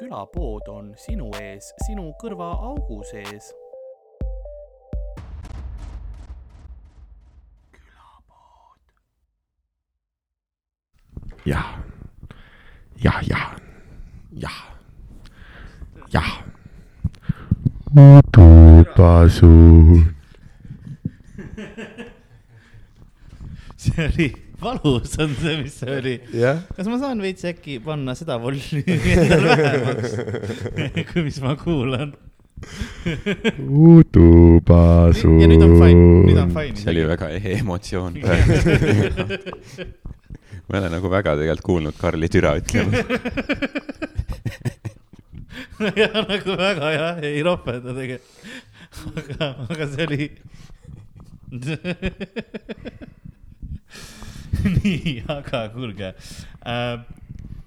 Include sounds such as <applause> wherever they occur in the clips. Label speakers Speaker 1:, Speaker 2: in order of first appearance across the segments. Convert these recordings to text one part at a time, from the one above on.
Speaker 1: külapood on sinu ees, sinu kõrvaaugu sees.
Speaker 2: jah, jah, jah, jah, jah. udupasu. <laughs>
Speaker 3: see oli valus on see, mis see oli.
Speaker 2: jah,
Speaker 3: kas ma saan veits äkki panna seda volüümi endale vähemaks, <laughs> kui mis ma kuulan?
Speaker 2: udupasu.
Speaker 3: ja nüüd on fine, nüüd on fine.
Speaker 4: see oli väga ehe emotsioon <laughs> praegu. ma ei ole nagu väga tegelikult kuulnud Karli türa ütlemas. <laughs>
Speaker 3: jah, nagu väga jah, ei ropenda tegelikult. aga, aga see oli. <laughs> nii, aga kuulge äh,.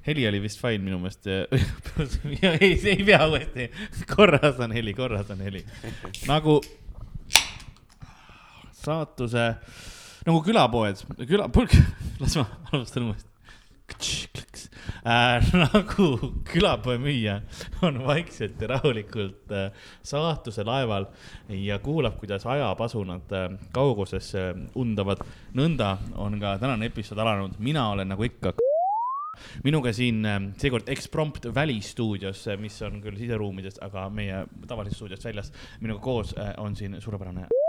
Speaker 3: heli oli vist fine minu meelest. <laughs> ei, ei pea uuesti, korras on heli, korras on heli. nagu saatuse, nagu külapoed, <laughs> küla, las ma alustan uuesti äh. <laughs> nagu külapoe müüja on vaikselt ja rahulikult äh, saatuse laeval ja kuulab, kuidas ajapasunad äh, kaugusesse undavad. nõnda on ka tänane episood alanud, mina olen nagu ikka minuga siin äh, seekord eksprompt välistuudios, mis on küll siseruumides, aga meie tavalisest stuudiost väljas, minuga koos äh, on siin suurepärane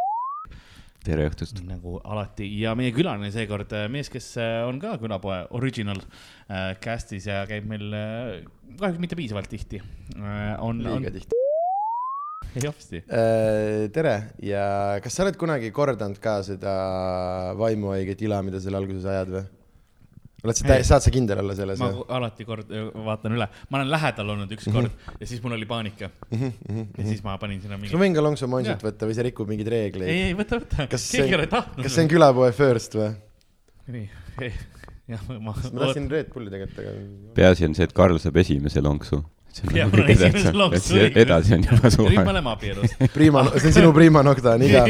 Speaker 4: tere õhtust.
Speaker 3: nagu alati ja meie külaline seekord äh, mees, kes äh, on ka külapoe original äh, cast'is ja käib meil äh, kahjuks mitte piisavalt tihti äh,. on, on
Speaker 2: liiga, tihti.
Speaker 3: ei hopsti.
Speaker 2: tere ja kas sa oled kunagi kordanud ka seda vaimuhaiget ila, mida seal alguses ajad või? Oled sa, saad sa kindel olla selles
Speaker 3: ma alati kord vaatan üle, ma olen lähedal olnud ükskord mm -hmm. ja siis mul oli paanika ja siis ma panin sinna
Speaker 2: kas
Speaker 3: mingi
Speaker 2: ma. võin ka lonksu
Speaker 3: Jah.
Speaker 2: võtta või see rikub mingeid reegleid?
Speaker 3: ei, ei võta, võta,
Speaker 2: Kas
Speaker 3: keegi ei ole tahtnud.
Speaker 2: kas see on külapoe first või?
Speaker 3: nii, <laughs> jah, ma.
Speaker 2: ma tahtsin Red Bulli tegelikult, aga.
Speaker 4: peaasi on see, et Karl saab esimese lonksu. <laughs> Edasi on juba
Speaker 3: nüüd me
Speaker 4: suva.
Speaker 3: oleme abielus. <laughs>
Speaker 2: Prima, <laughs> see on sinu Prima Nocta, on iga,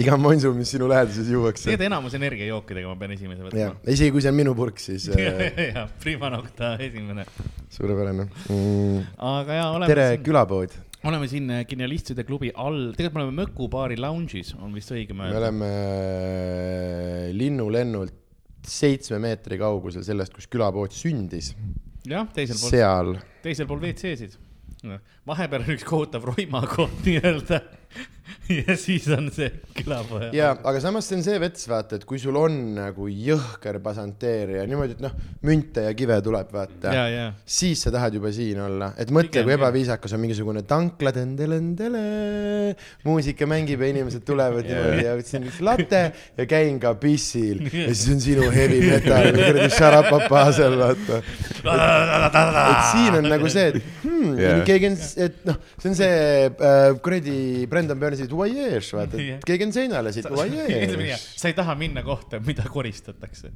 Speaker 2: iga monsu, mis sinu läheduses juuakse.
Speaker 3: tegelikult enamus energiajookidega ma pean esimese võtma.,
Speaker 2: isegi kui see on minu purk, siis äh,
Speaker 3: jah, Prima Nocta esimene.
Speaker 2: suurepärane mm..
Speaker 3: aga ja oleme
Speaker 2: tere, külapood.
Speaker 3: oleme siin äh, Genialistide klubi all, tegelikult me oleme Möku baari lounge'is, on vist õigem
Speaker 2: me
Speaker 3: öelda.
Speaker 2: oleme äh, linnulennult seitsme meetri kaugusel sellest, kus külapood sündis.
Speaker 3: jah, teisel pool,
Speaker 2: seal,
Speaker 3: teisel pool WC-sid. vahepeal on üks kohutav roimakoht <laughs> nii-öelda <laughs> ja siis on see külapoe.
Speaker 2: ja, aga samas see on see vets, vaata, et kui sul on nagu jõhker pasanteerija niimoodi, et noh, münte ja kive tuleb, vaata
Speaker 3: ja, ja,
Speaker 2: siis sa tahad juba siin olla, et mõtle, kui ebaviisakas on mingisugune tankla, muusika mängib ja inimesed tulevad niimoodi ja võtsin üks latte ja käin ka pissil. <laughs> Ja siis on sinu heavy metal, <laughs> kuradi šarapapa seal vaata. et siin on nagu see, et hmm,
Speaker 4: Jah.
Speaker 2: keegi on, et noh, see on see äh, kuradi Brendan Burnsi voyage, vaata, et keegi on seinale siit
Speaker 3: ütleme nii, sa ei taha minna kohta, mida koristatakse.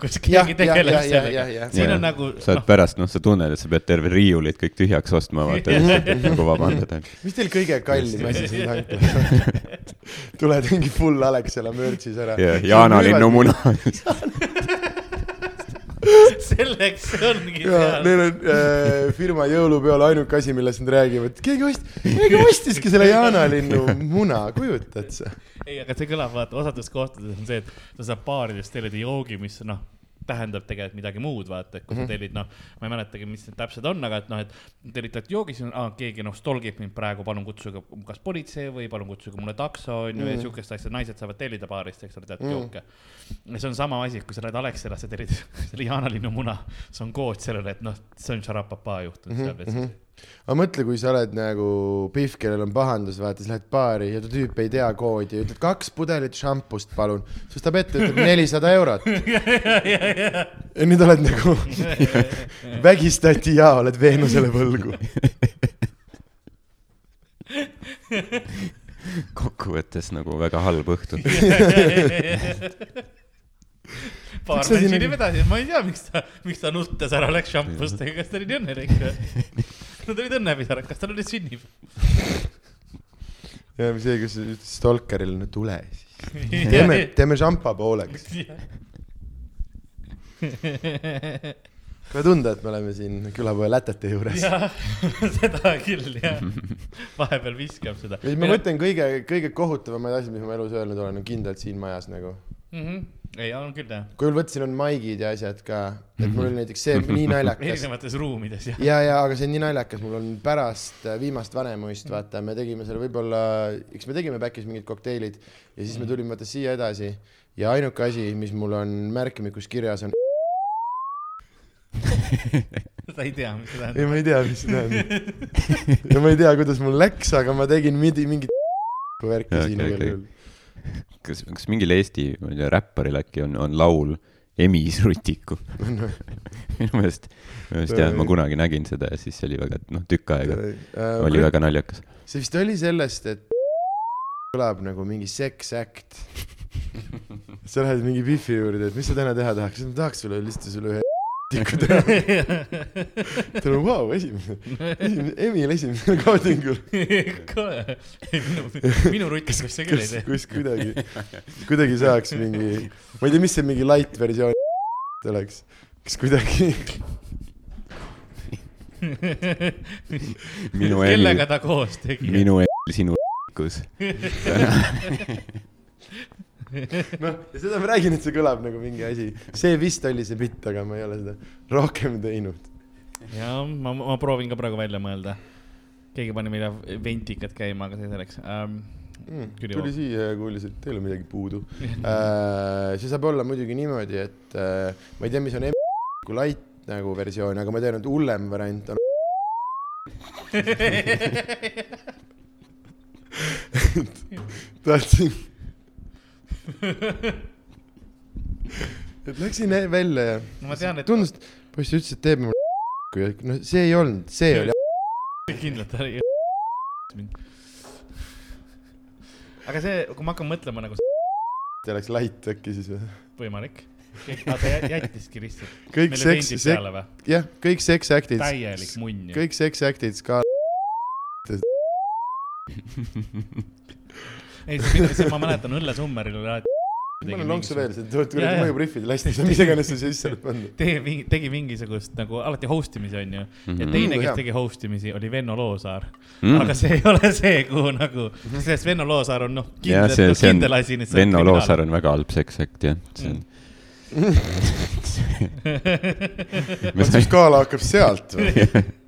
Speaker 3: kus keegi tegeleb sellega siin on nagu,
Speaker 4: sa oled pärast, noh, sa tunned, et sa pead terve riiulid kõik tühjaks ostma, vaata, et <laughs> nagu vabandada.
Speaker 2: mis teil kõige kallim asi siin tanklas on? <laughs> tuled mingi full Alexela mürtsis ära.
Speaker 4: ja Jaanalinnu muna. <laughs> <laughs>
Speaker 3: selleks ongi
Speaker 2: ja
Speaker 3: seal.
Speaker 2: neil on äh, firma jõulupeol ainuke asi, millest nad räägivad, keegi ost-, keegi ostiski selle Jaanalinnu muna, kujutad sa?
Speaker 3: ei, aga see kõlab, vaata, osades kohtades on see, et sa saad baaridest tellida joogi, mis noh, tähendab tegelikult midagi muud, vaata, et kui
Speaker 2: Mhm.
Speaker 3: sa tellid, noh, ma ei mäletagi, mis need täpsed on, aga et noh, et tellitad joogi, siis on ah,, keegi noh, stolgib mind praegu, palun kutsuge kas politsei või palun kutsuge mulle takso, on ju, ja
Speaker 2: Mhm.
Speaker 3: siukest asja, naised saavad tellida baarist, eks ole, tead
Speaker 2: Mhm.
Speaker 3: jooke. ja see on sama asi, kui sa lähed Alexela, sa tellid <laughs> selle Jaanalinnu muna, see on kood sellele, et noh, see on Šarapapa juhtunud
Speaker 2: Mhm,
Speaker 3: seal veits.
Speaker 2: Aga mõtle, kui sa oled nagu Pihv, kellel on pahandus, vaata, siis lähed baari ja too tüüp ei tea koodi ja ütled kaks pudelit šampust, palun. siis ta ette ütleb nelisada eurot. <laughs> ja nüüd oled nagu <laughs> vägistati ja oled Veenusele võlgu. <laughs>
Speaker 4: kokkuvõttes nagu väga halb õhtu.
Speaker 3: paar nädali
Speaker 2: nagu-
Speaker 3: edasi, ma ei tea, miks ta, miks ta nuttes ära läks šampustega, kas ta oli nii õnnelik? <laughs> Nad olid õnnepisarad, kas tal oli sünnipäev? <laughs>
Speaker 2: ja see, kus ütles Stalkerile, no tule siis. <laughs> teeme, teeme šampa pooleks. kohe tunda, et me oleme siin külapoe lätete juures.
Speaker 3: seda küll jah. vahepeal viskab seda.
Speaker 2: ma mõtlen kõige, kõige kohutavamaid asju, mis ma elus öelnud olen, on kindlalt siin majas nagu.
Speaker 3: mm. -hmm. ei, on küll jah.
Speaker 2: kui ma võtsin, on maigid ja asjad ka, et mul oli näiteks see nii naljakas. <laughs>
Speaker 3: erinevates ruumides jah.
Speaker 2: ja, ja aga see on nii naljakas, mul on pärast äh, viimast Vanemuist, vaata, me tegime seal võib-olla, eks me tegime back'is mingid kokteilid ja siis me tulime vaata siia edasi ja ainuke asi, mis mul on märkmikus kirjas on, <laughs>
Speaker 3: sa ei tea, mis see
Speaker 2: ei
Speaker 3: tähendab.
Speaker 2: ma ei tea, mis see tähendab. <laughs> ja ma ei tea, kuidas mul läks, aga ma tegin midi, mingit värki
Speaker 4: Jaa,
Speaker 2: siin
Speaker 4: okei,
Speaker 2: igal
Speaker 4: okei. kas, kas mingil Eesti, ma ei tea, räpparil äkki on, on laul Emis rutiku? <laughs> minu meelest, minu meelest jah, ma kunagi nägin seda ja siis see oli väga, noh, tükk aega oli väga naljakas.
Speaker 2: see vist oli sellest, et kõlab nagu mingi sex act. <laughs> sa lähed mingi Biffi juurde, et mis sa täna teha tahaks, ma tahaks sulle lihtsalt sulle ühe tiku teha. ta on vau, esimene, esimene, Emil esimesel kohtingul.
Speaker 3: kohe, minu, minu rutikust see küll ei tee.
Speaker 2: kus kuidagi, kuidagi saaks mingi, ma ei tea, mis see mingi light versioon oleks, kas kuidagi,
Speaker 4: minu
Speaker 3: kellega
Speaker 4: Emil,
Speaker 3: ta koos tegi?
Speaker 4: minu Emil sinu kus. <laughs> <laughs>
Speaker 2: noh, ja seda ma räägin, et see kõlab nagu mingi asi, see vist oli see bitt, aga ma ei ole seda rohkem teinud.
Speaker 3: ja ma, ma proovin ka praegu välja mõelda. keegi pani meile ventikat käima, aga see selleks ähm,.
Speaker 2: Mm, tuli siia ja kuulis, et teil on midagi puudu <laughs> äh,. see saab olla muidugi niimoodi, et äh, ma ei tea, mis on M- light nagu versioon, aga ma tean, et hullem variant on, <laughs> tahtsin. <laughs> et läksin välja ja
Speaker 3: no ma tean, et
Speaker 2: tundus, et poiss ütles, et teeb mulle <laughs> kui, no see ei olnud, see oli <laughs>
Speaker 3: kindlalt ära ei. aga see, kui ma hakkan mõtlema nagu
Speaker 2: see oleks light äkki siis või?
Speaker 3: võimalik. aa, ta jä- jättiski lihtsalt
Speaker 2: kõik seks, jah, kõik sex act'id,
Speaker 3: täielik munn
Speaker 2: kõik sex act'id ska-,
Speaker 3: ei, see, ma mäletan Õlle Summeril oli alati.
Speaker 2: ma annan lonksu veel, see tuleb
Speaker 3: Jaa, jaa.
Speaker 2: mõjub rihvidele hästi, mis iganes sa sisse oled pannud.
Speaker 3: tegi mingi, tegi mingisugust nagu alati host imisi onju. ja
Speaker 4: Mhm.
Speaker 3: teine,
Speaker 2: Mm,
Speaker 3: kes tegi host imisi, oli Venno Loosaar.
Speaker 4: Mm.
Speaker 3: aga see ei ole see, kuhu nagu, sest Venno Loosaar on noh, kindel,
Speaker 4: on
Speaker 3: kindel asi.
Speaker 4: Venno Loosaar on väga halb seksakt jah, see on. me
Speaker 2: vot see skaala hakkab sealt või? <laughs> <laughs>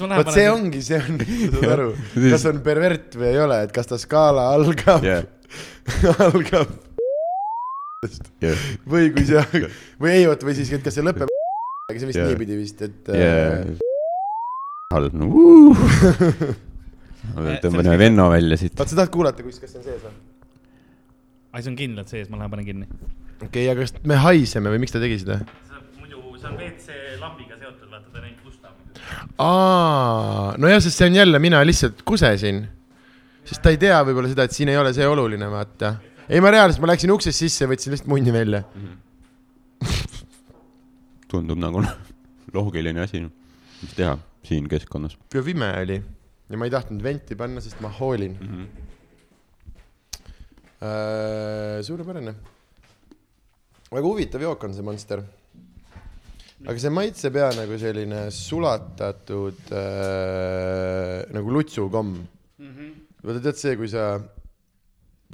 Speaker 2: vot see
Speaker 3: on.
Speaker 2: ongi, see on, <laughs> saad aru, kas on pervert või ei ole, et kas ta skaala algab
Speaker 4: jah, <laughs>
Speaker 2: algab
Speaker 4: jah,
Speaker 2: või kui see, või ei oota, või siis, et kas see lõpeb, aga see vist
Speaker 4: Jaa.
Speaker 2: niipidi vist, et
Speaker 4: jah. <laughs>
Speaker 2: äh,
Speaker 4: halb, no
Speaker 3: Eh,
Speaker 4: tõmban ühe Venno välja siit.
Speaker 2: vaat sa tahad kuulata, kus, kas see on sees või?
Speaker 3: ai, see on kindlalt sees, ma lähen panen kinni.
Speaker 2: okei okay,, aga kas me haiseme või miks ta tegi seda?
Speaker 3: muidu see on WC lambiga seotud, vaata ta neid kustab.
Speaker 2: aa, nojah, sest see on jälle, mina lihtsalt kusesin. sest ta ei tea võib-olla seda, et siin ei ole see oluline, vaata. ei, ma reaalselt, ma läksin uksest sisse, võtsin lihtsalt munni välja. <laughs>
Speaker 4: tundub nagu loogiline asi, mis teha siin keskkonnas
Speaker 2: pime oli ja ma ei tahtnud venti panna, sest ma hoolin
Speaker 4: mm. -hmm.
Speaker 2: suurepärane. väga huvitav jook on see Monster. Aga see maitseb ja nagu selline sulatatud äh, nagu lutsukomm. vaata, tead see, kui sa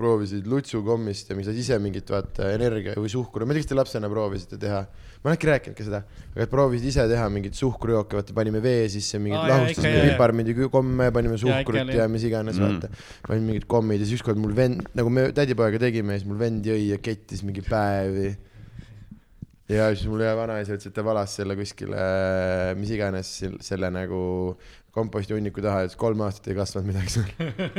Speaker 2: proovisid lutsukommist ja mis sa ise mingit vaata energia või suhkru, ma ei tea, kas te lapsena proovisite teha, ma olen äkki rääkinud ka seda, aga et proovisid ise teha mingit suhkrujooki, vaata panime vee sisse mingit oh, lahustasime piparmindikomme, panime suhkrut ja, ja mis iganes
Speaker 4: Mm.
Speaker 2: mm. vaata. panime mingid kommid ja siis ükskord mul vend, nagu me tädipojaga tegime siis mul vend jõi ja kettis mingi päevi. Ja siis mul ühe vanaisa ütles, et ta valas selle kuskile, mis iganes selle nagu kompostihunniku taha ütles kolm aastat ei kasvanud midagi seal.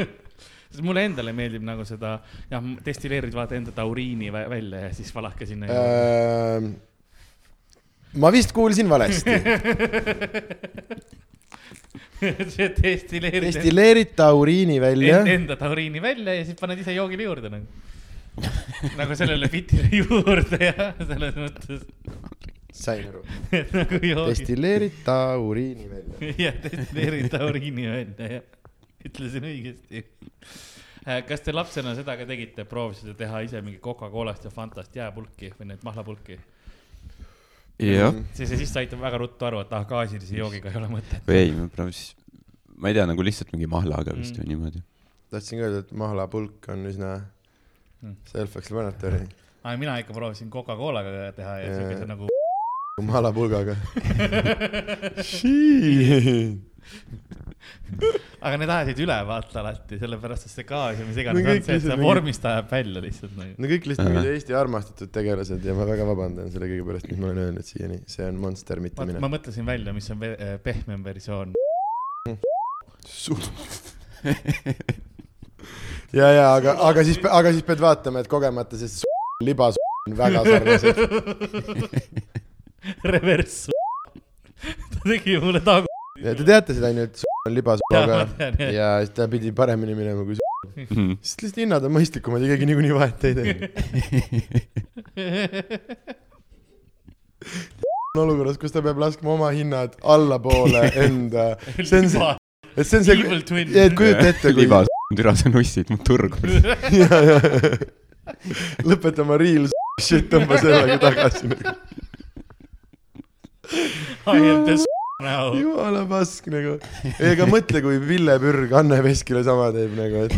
Speaker 2: <laughs>
Speaker 3: sest mulle endale meeldib nagu seda, jah, destilleerid vaata enda tauriini vä- välja ja siis valake sinna.
Speaker 2: Äh, ma vist kuulsin valesti. <laughs>
Speaker 3: see destilleerid
Speaker 2: destilleerid tauriini välja
Speaker 3: en,. enda tauriini välja ja siis paned ise joogile juurde nagu. <laughs> nagu sellele bitile <laughs> juurde ja selles mõttes,
Speaker 2: sain aru. <laughs>
Speaker 3: nagu
Speaker 2: destilleerid tauriini välja.
Speaker 3: jah, destilleerid tauriini välja, jah. ütlesin õigesti. kas te lapsena seda ka tegite, proovisite teha ise mingi Coca-Colast ja Fantast jääpulki või neid mahlapulki?
Speaker 4: jah,
Speaker 3: siis, siis sa aitab väga ruttu aru, et ah, gaasilise joogiga ei ole mõtet.
Speaker 4: või ei, ma proovisin, ma ei tea, nagu lihtsalt mingi mahlaga vist
Speaker 3: Mm.
Speaker 4: või niimoodi.
Speaker 2: tahtsin ka öelda, et mahlapulk on üsna
Speaker 3: Mm.
Speaker 2: Self-explanatory. <laughs>
Speaker 3: aga mina ikka proovisin Coca-Colaga teha ja siukese nagu.
Speaker 2: mahlapulgaga. <laughs>
Speaker 3: aga need ajasid üle vaata alati, sellepärast et see gaas ja mis
Speaker 2: No
Speaker 3: iganes
Speaker 2: kõik
Speaker 3: on see, et
Speaker 2: lihtsalt
Speaker 3: see vormist ajab välja lihtsalt nagu.
Speaker 2: no kõik lihtsalt mingid Eesti armastatud tegelased ja ma väga vabandan selle kõige pärast, mis ma olen öelnud siiani, see on Monster, mitte
Speaker 3: vaata,
Speaker 2: mina
Speaker 3: ma. mõtlesin välja, mis on eh, pehmem versioon. <laughs>
Speaker 2: ja, ja aga, aga siis, aga siis pead vaatama, et kogemata, sest libas on väga sarnased. <laughs>
Speaker 3: Reverss. ta tegi mulle tagu.
Speaker 2: te teate seda onju, et on libas, aga ja siis ta pidi paremini minema kui
Speaker 4: Mhm.
Speaker 2: sest lihtsalt hinnad on mõistlikumad ja keegi niikuinii vahet ei tee. <laughs> on olukorras, kus ta peab laskma oma hinnad allapoole enda, <laughs> see on see, et see on see, et kujuta ette, kui
Speaker 4: türa sa nussid mu turgu. <laughs>
Speaker 2: ja, ja, lõpeta oma real shit, tõmba sellega tagasi.
Speaker 3: I am the s- now.
Speaker 2: jumala pask nagu. ega mõtle, kui Ville Pürg Anne Veskile sama teeb nagu, et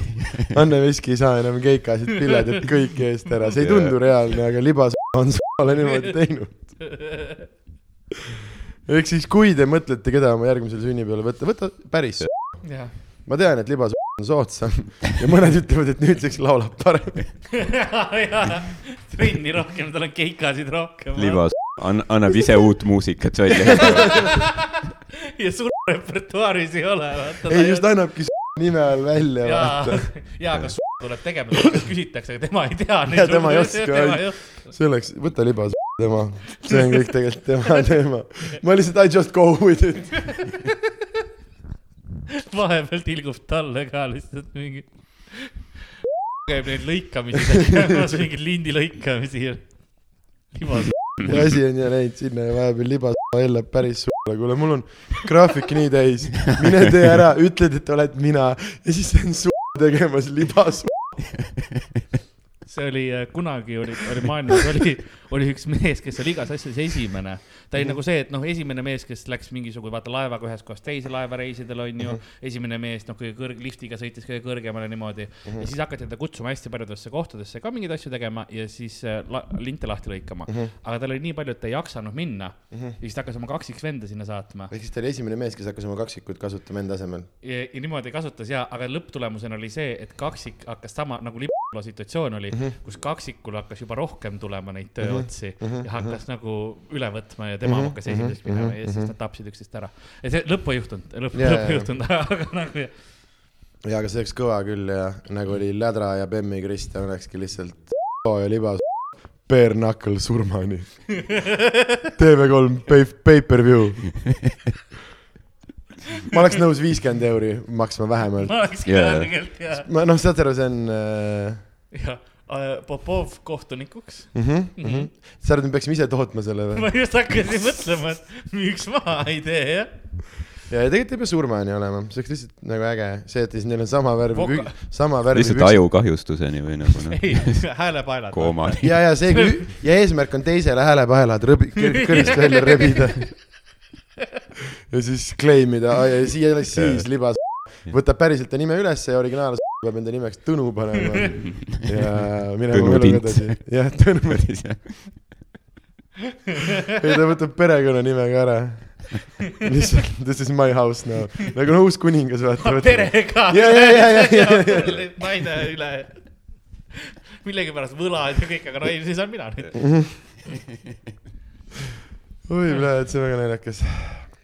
Speaker 2: Anne Veski ei saa enam keikasid piledat kõik eest ära, see ei tundu reaalne, aga libas <laughs> on s**ale niimoodi teinud. <laughs> ehk siis, kui te mõtlete, keda oma järgmisele sünnipäevale võtta, võta päris.
Speaker 3: jah.
Speaker 2: Ma tean, et libas <laughs> on soodsam ja mõned ütlevad, et nüüdseks laulab paremini.
Speaker 3: trenni rohkem, tal on keikasid rohkem.
Speaker 4: libas <laughs> an-, annab ise uut muusikat välja. <laughs>
Speaker 3: ja sul repertuaaris ei ole.
Speaker 2: ei, just annabki nime all välja,
Speaker 3: jaa, aga sul tuleb tegema, küsitakse, aga tema ei tea.
Speaker 2: Jaa, tema ei oska, selleks, võta libas tema, see on kõik tegelikult tema teema. ma lihtsalt I just go with it. <laughs>
Speaker 3: vahepeal tilgub talle ka lihtsalt mingi. käib neid lõikamisi tegemas, mingeid lindi lõikamisi libas.
Speaker 2: asi on ju läinud sinna ja vahepeal libas hellab päris sulle, kuule, mul on graafik nii täis, mine tee ära, ütled, et oled mina ja siis on su tegemas libas.
Speaker 3: See oli äh, kunagi oli, oli maailmas oli, oli üks mees, kes oli igas asjas esimene. ta oli nagu see, et noh, esimene mees, kes läks mingisugune, vaata laevaga ühest kohast teise laevareisidel on ju. esimene mees, noh, kõige kõrg-, liftiga sõitis kõige kõrgemale niimoodi. ja siis hakati teda kutsuma hästi paljudesse kohtadesse ka mingeid asju tegema ja siis äh, la, linte lahti lõikama. aga tal oli nii palju, et ta ei jaksanud minna. ja siis ta hakkas oma kaksiksvenda sinna saatma.
Speaker 2: ehk siis ta oli esimene mees, kes hakkas oma kaksikut kasutama enda asemel.
Speaker 3: ja, niimoodi kasutas ja, aga lõpptulemusena oli see, et kaksik hakkas sama nagu lipa situatsioon oli, kus kaksikul hakkas juba rohkem tulema neid tööotsi ja hakkas nagu üle võtma ja tema hakkas esimeseks minema ja siis nad tapsid üksteist ära. ja see lõppu ei juhtunud, lõpp,
Speaker 2: Jaa,
Speaker 3: lõpp ei juhtunud, <laughs> aga nagu jah.
Speaker 2: ja, aga see oleks kõva küll ja nagu oli Lädra ja Bemmi Kristjan olekski lihtsalt <laughs> ja libas <laughs> bare knuckle surmani. TV3 pay- pay-per-view. ma oleks nõus viiskümmend euri maksma vähemalt.
Speaker 3: ma oleks ka tegelikult ja,
Speaker 2: ma noh, saad aru, see on äh,
Speaker 3: ja äh, Popov kohtunikuks.
Speaker 2: mm. -hmm, mm -hmm. sa arvad, me peaksime ise tootma selle või?
Speaker 3: ma just hakkasin mõtlema, et müüks maha idee jah.
Speaker 2: ja, ja tegelikult ei pea surmani olema, see oleks lihtsalt nagu äge, see, et siis neil on sama värvi
Speaker 3: Voka-,
Speaker 2: sama värvi
Speaker 4: lihtsalt. ajukahjustuseni või nagu noh,
Speaker 3: ei, häälepaelad.
Speaker 4: koomani. <laughs>
Speaker 2: ja, ja see ja eesmärk on teisele häälepaelad rõbi-, <laughs> kõrist välja rebida. ja siis claim ida, siia siis libas, võtab päriselt ta nime ülesse ja originaal peab enda nimeks Tõnu panema <laughs> ja minema
Speaker 4: Tints.
Speaker 2: edasi. jah, Tõnu, <laughs> ei ta võtab perekonnanime ka ära. lihtsalt this is my house now, nagu no uus kuningas vaata.
Speaker 3: perega.
Speaker 2: ja, ja, ja, ja, ja, ja, <laughs>
Speaker 3: naine üle. millegipärast võlad ja kõik, aga no ei, siis on mina nüüd.
Speaker 2: oi, see on väga naljakas.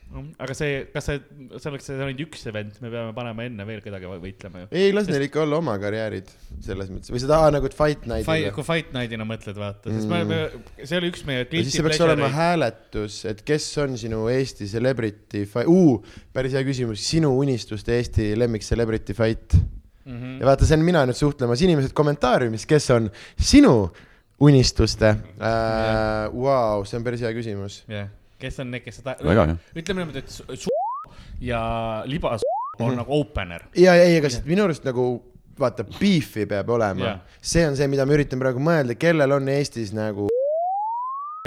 Speaker 3: Aga see, kas see, see oleks, ainult üks event, me peame panema enne veel kedagi võitlema ju.
Speaker 2: ei, las neil ikka olla oma karjäärid selles mõttes või seda aa, nagu, fight
Speaker 3: Fight,
Speaker 2: night'il.
Speaker 3: kui Fight Night'ina mõtled, vaata, sest me, me, see oli üks meie
Speaker 2: siis see peaks olema hääletus, et kes on sinu Eesti celebrity fight, uu, päris hea küsimus, sinu unistuste Eesti lemmik celebrity fight.
Speaker 3: Mhm.
Speaker 2: ja vaata, see on mina nüüd suhtlemas, inimesed kommentaariumis, kes on sinu unistuste äh,. Vau, see on päris hea küsimus.
Speaker 3: jah, kes on need, kes seda, ütleme niimoodi, et su- ja libas on nagu opener.
Speaker 2: ja, ei, aga sest minu arust nagu vaata, beef'i peab olema
Speaker 3: Jah.
Speaker 2: see on see, mida ma üritan praegu mõelda, kellel on Eestis nagu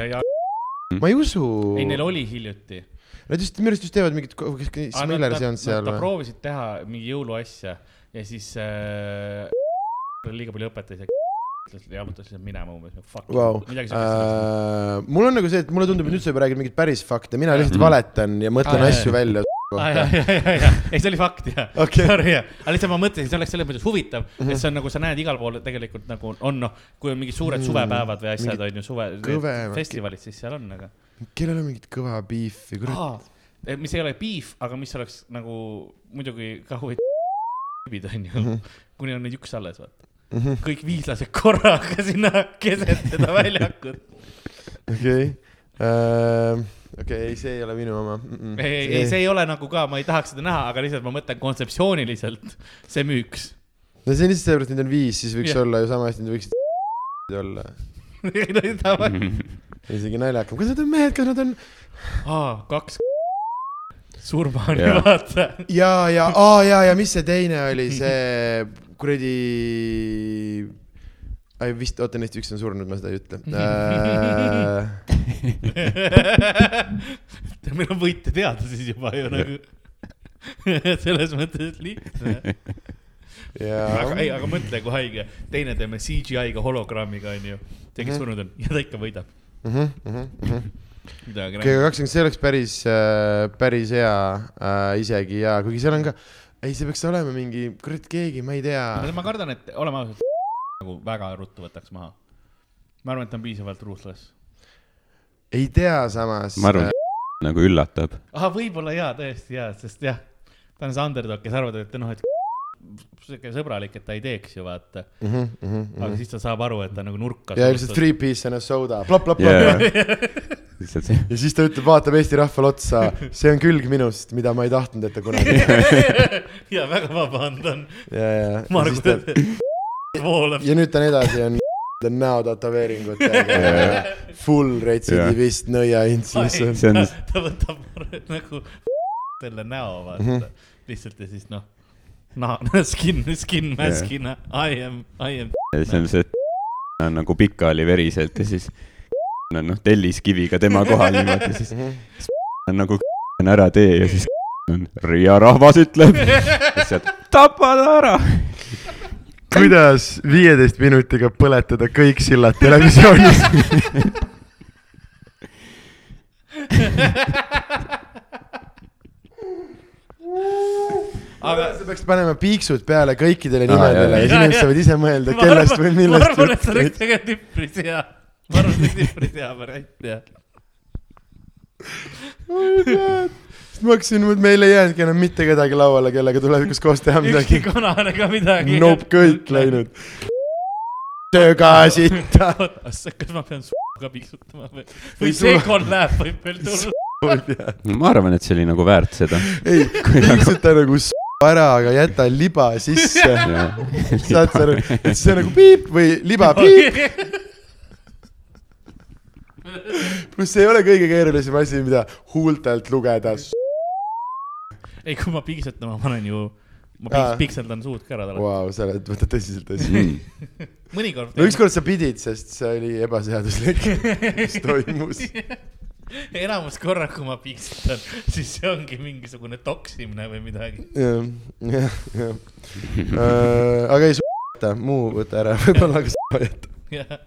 Speaker 3: ja, ja
Speaker 2: ma ei usu.
Speaker 3: ei, neil oli hiljuti.
Speaker 2: Nad just, minu arust just teevad mingit, Smiller seanss seal
Speaker 3: Nad
Speaker 2: või?
Speaker 3: proovisid teha mingi jõuluasja ja siis äh, liiga palju õpetas ja jalutas lihtsalt minema umbes.
Speaker 2: Vau,
Speaker 3: midagi siukest.
Speaker 2: Äh, mul on nagu see, et mulle tundub, et nüüd sa juba räägid mingeid päris fakte, mina lihtsalt
Speaker 4: Mhm.
Speaker 2: valetan ja mõtlen
Speaker 3: jaa,
Speaker 2: asju välja.
Speaker 3: aa ja, ja, ja, ja, ei see oli fakt jah
Speaker 2: Okei.
Speaker 3: sorry jah, aga lihtsalt ma mõtlesin, see oleks selles mõttes huvitav mm,
Speaker 2: Mhm.
Speaker 3: -hmm. et see on nagu sa näed igal pool tegelikult nagu on noh, kui on mingid suured suvepäevad või asjad on ju suve festivalid, siis seal on, aga
Speaker 2: kellel on mingit kõva beefi, kurat.
Speaker 3: ah,. mis ei ole beef, aga mis oleks nagu muidugi ka huvitav tüübid on ju,
Speaker 2: Mhm. <laughs>
Speaker 3: kuni on neid üks alles vaata. Kõik viislased korraga sinna keset seda väljakut.
Speaker 2: okei, okei, ei, see ei ole minu oma.
Speaker 3: ei, ei, ei, see ei ole nagu ka, ma ei tahaks seda näha, aga lihtsalt ma mõtlen kontseptsiooniliselt, see müüks.
Speaker 2: no see on lihtsalt sellepärast, et neid on viis, siis võiks
Speaker 3: Jah.
Speaker 2: olla ju sama hästi, nad võiksid <laughs> olla. <laughs>
Speaker 3: ei no
Speaker 2: isegi naljakam, kas nad on mehed, kas nad on
Speaker 3: aa, kaks surmani
Speaker 4: Jaa.
Speaker 3: vaata.
Speaker 2: ja, ja, aa ja, ja mis see teine oli, see kuradi. ai vist, oota neist üks on surnud, ma seda ei ütle äh. <laughs>
Speaker 3: meil on võitja teada siis juba ju nagu. <laughs> selles mõttes lihtne. aga ei,
Speaker 2: ja,
Speaker 3: aga mõtle, kui haige, teine teeme CGI-ga hologrammiga onju. see, kes
Speaker 2: Mhm.
Speaker 3: surnud on ja ta ikka võidab. midagi
Speaker 2: GG kakskümmend, see oleks päris, päris hea äh, isegi ja kuigi seal on ka, ei, see peaks olema mingi, kurat, keegi, ma ei tea.
Speaker 3: ma kardan, et oleme ausad, <laughs> nagu väga ruttu võtaks maha. ma arvan, et ta on piisavalt ruthless.
Speaker 2: ei tea samas.
Speaker 4: ma arvan, <laughs> nagu üllatab.
Speaker 3: ahah, võib-olla jaa, tõesti jaa, sest jah, ta on see underdog, kes arvab, et noh, et <laughs> sihuke sõbralik, et ta ei teeks ju vaata.
Speaker 2: mm. -hmm,
Speaker 3: aga siis ta saab aru, et ta nagu nurka.
Speaker 2: ja lihtsalt three piece and a soda, plop, plop, plop
Speaker 4: jaa,
Speaker 2: yeah..
Speaker 4: Lihtsalt see.
Speaker 2: ja siis ta ütleb, vaatab Eesti rahvale otsa, see on külg minust, mida ma ei tahtnud, et ta kunagi. <laughs>
Speaker 3: ja väga vabandan,
Speaker 2: ja, ja, ja
Speaker 3: ma
Speaker 2: siis ta
Speaker 3: voolab.
Speaker 2: ja nüüd ta on edasi, on <laughs> näotätoveeringutega, <laughs> full retsidivist nõiaints lihtsalt.
Speaker 4: See on-
Speaker 3: ta võtab nagu selle näo vaata
Speaker 2: Mhm.
Speaker 3: lihtsalt ja siis noh, nah, skin, skin mask'ina I am, I am.
Speaker 4: see on see, et on nagu pikali-veriselt ja siis on noh, telliskiviga tema kohal niimoodi, siis <laughs> on nagu on <laughs> ära tee ja siis <laughs> on Riia rahvas ütleb, lihtsalt tapa ta ära.
Speaker 2: kuidas viieteist minutiga põletada kõik sillad televisioonis?
Speaker 3: aga
Speaker 2: sa peaks panema piiksud peale kõikidele
Speaker 4: Aa,
Speaker 2: nimedele
Speaker 4: jah.
Speaker 2: ja siis inimesed saavad ise mõelda,
Speaker 3: ma
Speaker 2: kellest või
Speaker 3: ma
Speaker 2: millest
Speaker 3: arvan, et see oleks tegelikult üpris hea. Ma arvan, et üpris hea variant, jah.
Speaker 2: sest ma hakkasin, meil ei jäänudki enam mitte kedagi lauale, kellega tulevikus koos teha
Speaker 3: ükski
Speaker 2: midagi.
Speaker 3: konane ka midagi.
Speaker 2: Nope, kõik. läinud. tööga sitta.
Speaker 3: oota, kas ma pean suuga piiksutama või?
Speaker 2: Või
Speaker 3: või see
Speaker 2: sul-
Speaker 3: kollab võib veel tulla.
Speaker 4: ma arvan, et see oli nagu väärt seda.
Speaker 2: ei, piiksuta nagu s- ära, aga jäta liba sisse. <laughs> saad sa aru, et see on nagu piip või liba piip, <laughs> pluss see ei ole kõige keerulisem asi, mida huultelt lugeda.
Speaker 3: ei, kui ma piiksutama panen ju, ma
Speaker 2: Aa.
Speaker 3: piiks, piikseldan suud ka ära talle.
Speaker 2: Vau, sa oled, võtad tõsiselt asja. <laughs>
Speaker 3: Mõnikord.
Speaker 2: no ükskord sa pidid, sest see oli ebaseaduslik, mis toimus. <laughs>
Speaker 3: enamus korra, kui ma piiksutan, siis see ongi mingisugune toksimine või midagi.
Speaker 2: jah, jah, jah. aga ei, võta, muu võta ära, võib-olla ka <laughs> sa jäta.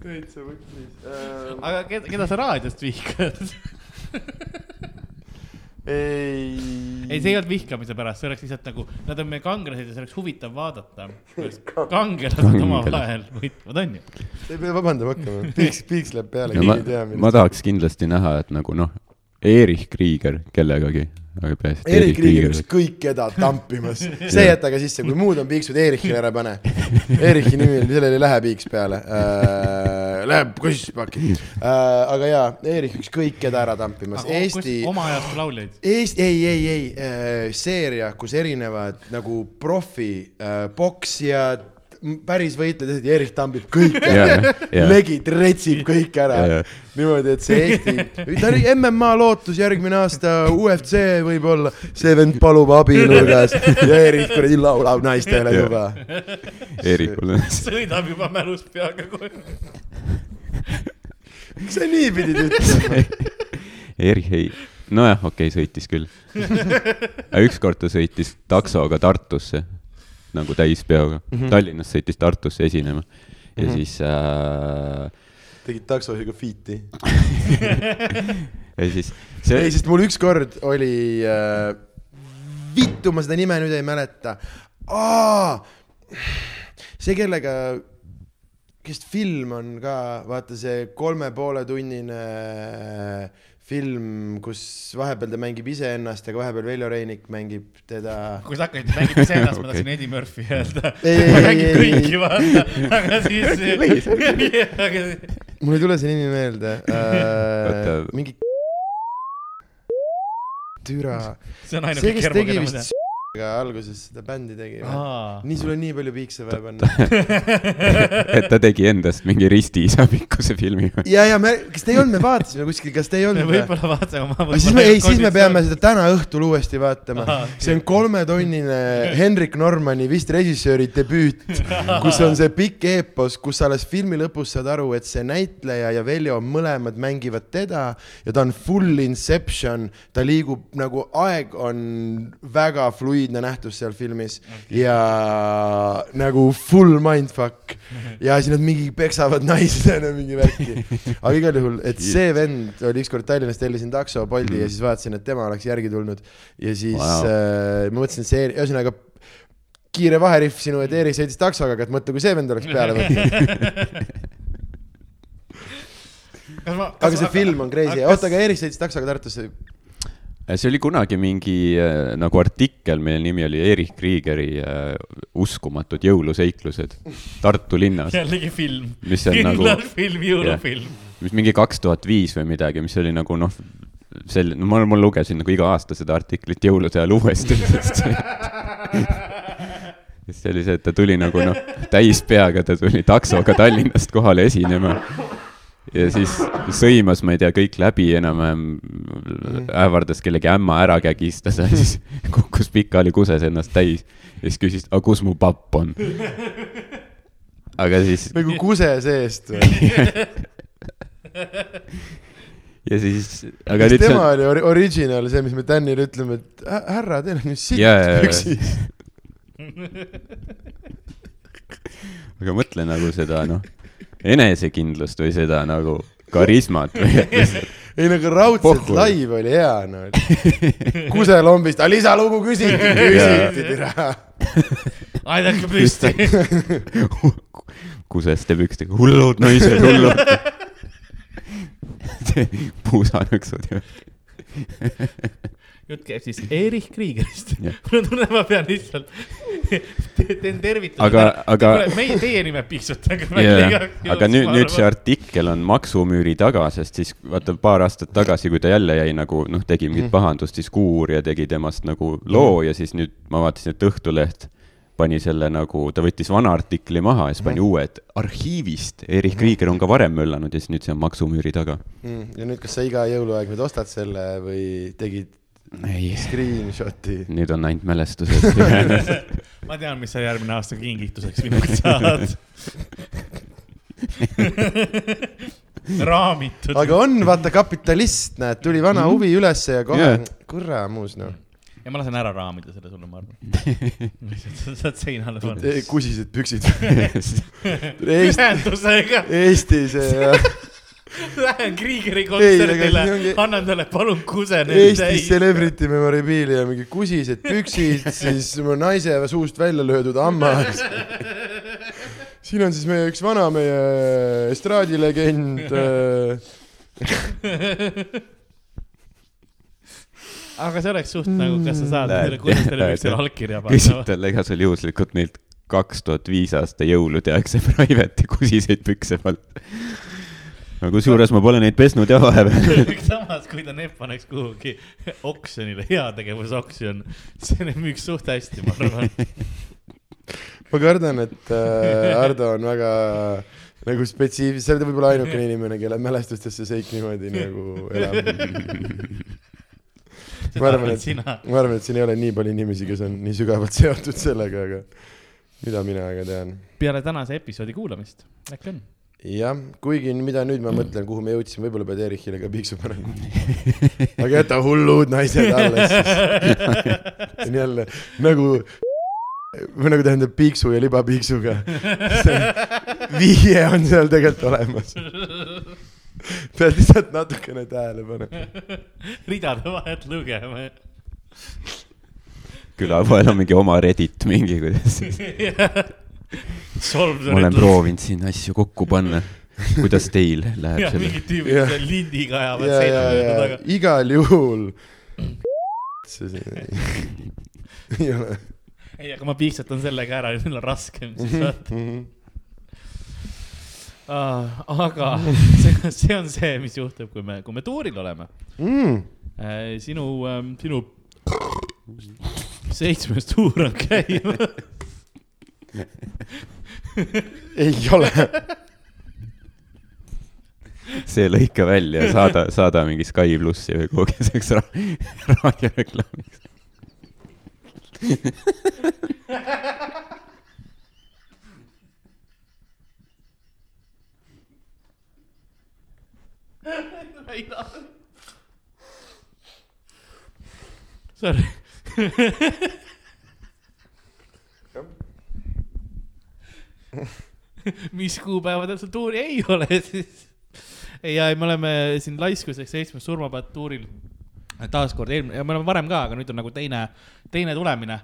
Speaker 2: Täitsa võttis.
Speaker 3: aga keda, keda sa raadiost vihkad?
Speaker 2: ei.
Speaker 3: ei, see ei olnud vihkamise pärast, see oleks lihtsalt nagu, nad on meie kangelased ja see oleks huvitav vaadata. <laughs> kangelased omavahel võitlevad, onju.
Speaker 2: ei pea vabandama hakkama, piiks, piiks läheb peale, keegi
Speaker 4: ma
Speaker 2: ei tea,
Speaker 4: ma. tahaks kindlasti näha, et nagu noh, Erich Krieger kellegagi, aga peaasi, et
Speaker 2: Erik Kriiger ükskõik keda tampimas, <laughs> see jäta ka sisse, kui muud on piiksud, Erichile ära pane. Erichi nimi, sellele ei lähe piiks peale äh,. Läheb kosspaki äh,. aga jaa, Erich ükskõik keda ära tampimas, Eesti.
Speaker 3: oma ajastu lauljaid.
Speaker 2: Eesti, ei, ei, ei äh,, seeria, kus erinevad nagu profi äh,, poksijad, päris võitlejad ja Erich tambib <laughs> kõik ära
Speaker 4: jaa.
Speaker 2: legid retsib kõik ära
Speaker 4: Jaa.
Speaker 2: niimoodi, et see Eesti, ta oli MMA lootus järgmine aasta, UFC võib-olla, see vend palub abi nurgas ja Erich kuradi laulab naistele juba.
Speaker 4: Erikul on
Speaker 3: sõidab juba mälus peaga koju.
Speaker 2: miks sa nii pidid ütlema?
Speaker 4: Erich ei, nojah, okei okay,, sõitis küll. <laughs> ükskord ta sõitis taksoga Tartusse nagu täispeoga mm. -hmm. Tallinnast sõitis Tartusse esinema ja mm. -hmm. siis äh,,
Speaker 2: tegid taksojuhiga fiiti? <laughs>
Speaker 4: ja siis
Speaker 2: ei,
Speaker 4: see,
Speaker 2: sest mul ükskord oli äh,, vittu, ma seda nime nüüd ei mäleta. see, kellega, kes film on ka, vaata see kolme poole tunnine film, kus vahepeal ta mängib iseennast, aga vahepeal Veljo Reinik mängib teda.
Speaker 3: kui sa hakkasid mängima iseennast, ma <laughs>
Speaker 4: Okei.
Speaker 3: tahtsin Eddie Murphy öelda. Mängib kõiki, vaata, aga siis. <laughs> <laughs>
Speaker 2: mul ei tule see nimi meelde äh,. mingi. türa,
Speaker 3: see on ainuke kermo, keda ma tean.
Speaker 2: S***ga alguses seda bändi tegi või? nii, sul on nii palju piikse vaja panna.
Speaker 4: et ta tegi endast mingi ristiisa pikkuse filmi.
Speaker 2: ja, ja me, kas te ei olnud, me vaatasime kuskil, kas te ei olnud või?
Speaker 3: võib-olla vaatame.
Speaker 2: aga siis me, ei, siis me peame seda täna õhtul uuesti vaatama see on kolmetonnine Henrik Normani vist režissööri debüüt, kus on see pikk eepos, kus alles filmi lõpus saad aru, et see näitleja ja Veljo mõlemad mängivad teda ja ta on full inception, ta liigub nagu aeg on väga fluiidne nähtus seal filmis okay. ja nagu full mindfuck <laughs> ja siis nad mingi peksavad naisena mingi värki. aga igal juhul, et see vend oli ükskord Tallinnas, tellisin takso Bolti mm. ja siis vaatasin, et tema oleks järgi tulnud ja siis
Speaker 4: Wow.
Speaker 2: äh, ma mõtlesin, et see, ühesõnaga kiire vaherihv sinu, et Eerik sõitis taksoga, aga et mõtle, kui see vend oleks peale võtnud. <laughs> aga see film on crazy, oota, aga Eerik sõitis taksoga Tartusse.
Speaker 4: See oli kunagi mingi äh, nagu artikkel, mille nimi oli Erich Kriegeri äh, uskumatud jõuluseiklused Tartu linnas, <laughs>
Speaker 3: jällegi film.
Speaker 4: on nagu,
Speaker 3: kindlalt film, jõulufilm.
Speaker 4: mis mingi kaks tuhat viis või midagi, mis oli nagu noh, sel-, no ma, ma lugesin nagu iga aasta seda artiklit jõulude ajal uuesti. <laughs> <laughs> see oli see, et ta tuli nagu noh, täis peaga, ta tuli taksoga Tallinnast kohale esinema. Ja siis sõimas, ma ei tea, kõik läbi enam-vähem, ähvardas kellegi ämma ära kägistada, siis <laughs> kukkus pikali kuses ennast täis ja siis küsis, aga kus mu papp on? aga siis
Speaker 2: nagu kuse seest või? <laughs>
Speaker 4: ja siis, aga
Speaker 2: kas
Speaker 4: nüüd see
Speaker 2: tema
Speaker 4: on,
Speaker 2: oli ori- original, see, mis me Danile ütleme, et hä- härra, teil on ju sitt püksis. <laughs>
Speaker 4: aga mõtle nagu seda noh, enesekindlust või seda nagu karismat või <laughs> lihtsalt
Speaker 2: ei nagu raudselt
Speaker 4: Pohhu.
Speaker 2: live oli hea no. <laughs> kuselombist, aga lisalugu küsiti, küsiti türa. <laughs>
Speaker 3: aidake püsti.
Speaker 4: kuseste pükstega, hullud naised, hullud. puusanõksud ja <laughs>
Speaker 3: jutt käib siis Erich Kriegerist. <laughs> Mul on tunne, ma pean lihtsalt, <laughs> teen tervituse.
Speaker 4: Aga- aga-
Speaker 3: meie, teie nime piiksutage
Speaker 4: yeah.. aga nüüd, nüüd see artikkel on maksumüüri taga, sest siis vaata paar aastat tagasi, kui ta jälle jäi nagu noh, tegi mingit
Speaker 2: Mhm.
Speaker 4: pahandust, siis Kuuuurija tegi temast nagu loo ja siis nüüd ma vaatasin, et Õhtuleht pani selle nagu, ta võttis vana artikli maha ja siis pani uue, et arhiivist Erich Krieger on ka varem möllanud ja siis nüüd see on maksumüüri taga.
Speaker 2: Mm, ja nüüd, kas sa iga jõuluaeg nüüd ostad selle või tegid
Speaker 4: ei,
Speaker 2: screenshot'i?
Speaker 4: nüüd on ainult mälestused <laughs> <laughs>
Speaker 3: ma tean, mis sa järgmine aasta kingituseks minult saad. <laughs> raamitud.
Speaker 2: aga on, vaata kapitalist, näed, tuli vana
Speaker 4: Mhm.
Speaker 2: huvi ülesse ja kohe yeah., kuramus noh.
Speaker 3: Ja ma lasen ära raamida selle sulle, ma arvan. <laughs> sa saad seinale panna.
Speaker 2: kusised püksid. <laughs>
Speaker 3: Ühendusega,
Speaker 2: Eesti see, <laughs>
Speaker 3: lähen Kriegeri kontserdile annan talle palun kuse.
Speaker 2: Eesti Celebrity Memorabilia, mingi kusised püksid, siis mu naise suust välja löödud hammas. siin on siis meie üks vana, meie estraadilegend.
Speaker 3: Aga see oleks suht nagu, kas sa saad selle <laughs>
Speaker 4: näed,
Speaker 3: üksil
Speaker 4: jah.
Speaker 3: allkirja panna
Speaker 4: küsid? talle iga sul juhuslikult neilt kaks tuhat viis aasta jõuludeks private'i kusiseid pükse pealt. no kusjuures ma pole neid pesnud jah vahepeal. <laughs>
Speaker 3: samas, kui ta need paneks kuhugi oksjonile, heategevusoksjon, see müüks suht hästi, ma arvan.
Speaker 2: ma kardan, et äh, Ardo on väga nagu spetsiifiline, sa oled võib-olla ainukene inimene, kelle mälestustesse seik niimoodi nagu elab. <laughs> ma arvan, et, ma arvan, et siin ei ole nii palju inimesi, kes on nii sügavalt <laughs> seotud sellega, aga mida mina aga tean.
Speaker 3: peale tänase episoodi kuulamist, äkki on?
Speaker 2: jah, kuigi mida nüüd ma mõtlen, kuhu me jõudsime, võib-olla pead Erichile ka piiksu panema. <laughs> aga jäta hullud naised alles siis. <laughs> see on jälle nagu, või nagu tähendab piiksu ja libapiiksuga. vihje on seal tegelikult olemas. <laughs> pead lihtsalt natukene tähele panema. <laughs>
Speaker 3: ridade vahelt lugema. <laughs>
Speaker 4: külapoel on mingi oma Reddit mingi, kuidas ma olen proovinud siin asju kokku panna. kuidas teil läheb selle?
Speaker 3: mingid tüübid seal lindiga ajavad
Speaker 2: ja,
Speaker 3: seina taga.
Speaker 2: igal juhul. ei
Speaker 3: aga ma piiksutan sellega ära, neil on raskem siis vaata.
Speaker 2: Mhm.
Speaker 3: aga see, <laughs> see on see, mis juhtub, kui me, kui me tuuril oleme.
Speaker 2: Mm.
Speaker 3: sinu, sinu seitsmes tuur on käimas. <laughs>
Speaker 2: ei ole.
Speaker 4: see lõika välja ja saada, saada mingi Sky plussi või kuhugi selleks ra <laughs> raadioreklaamiks.
Speaker 3: Sorry. mis kuupäevadel sul tuuri ei ole siis? ei, ja me oleme siin laiskuseks seitsmes surmapäev tuuril. taaskord eelmine, me oleme varem ka, aga nüüd on nagu teine, teine tulemine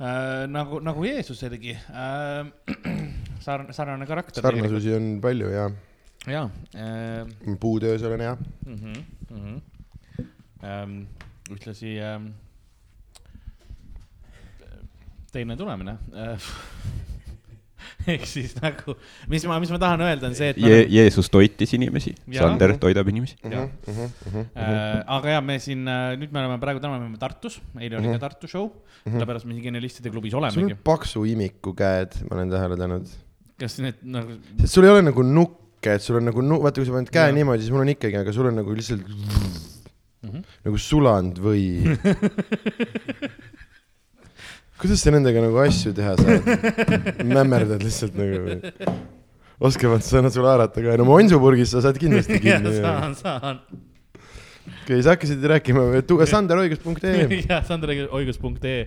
Speaker 3: äh,. nagu, nagu Jeesuselgi äh,. sarnane, sarnane karakter.
Speaker 2: sarnasusi on palju ja
Speaker 3: jaa äh,.
Speaker 2: puutöös olen hea.
Speaker 3: mm. -hmm, mm -hmm. Ähm, ühtlasi ähm, teine tulemine äh,. ehk siis nagu, mis ma, mis ma tahan öelda, on see, et me
Speaker 4: Je
Speaker 3: oleme-
Speaker 4: Jeesus toitis inimesi. Sander toidab inimesi.
Speaker 3: Jaa. äh, aga ja me siin äh,, nüüd me oleme praegu täna me oleme Tartus, eile oli ka Tartu show, sellepärast me siin Genialistide klubis
Speaker 2: sul
Speaker 3: olemegi
Speaker 2: on. paksu imiku käed, ma olen tähele pannud.
Speaker 3: kas need nagu,
Speaker 2: sest sul ei ole nagu nukke, et sul on nagu nu-, vaata, kui sa paned käe
Speaker 3: Jaa.
Speaker 2: niimoodi, siis mul on ikkagi, aga sul on nagu lihtsalt
Speaker 3: Mhm.
Speaker 2: nagu sulanud või. <laughs> kuidas sa nendega nagu asju teha saad? mämmerdad lihtsalt nagu. oskavad sõnad sulle haarata ka, no mu onsupurgis sa saad kindlasti <laughs> kinni.
Speaker 3: saan, saan.
Speaker 2: okei, sa hakkasid rääkima, sanderõigus.ee.
Speaker 3: jah, sanderoigus.ee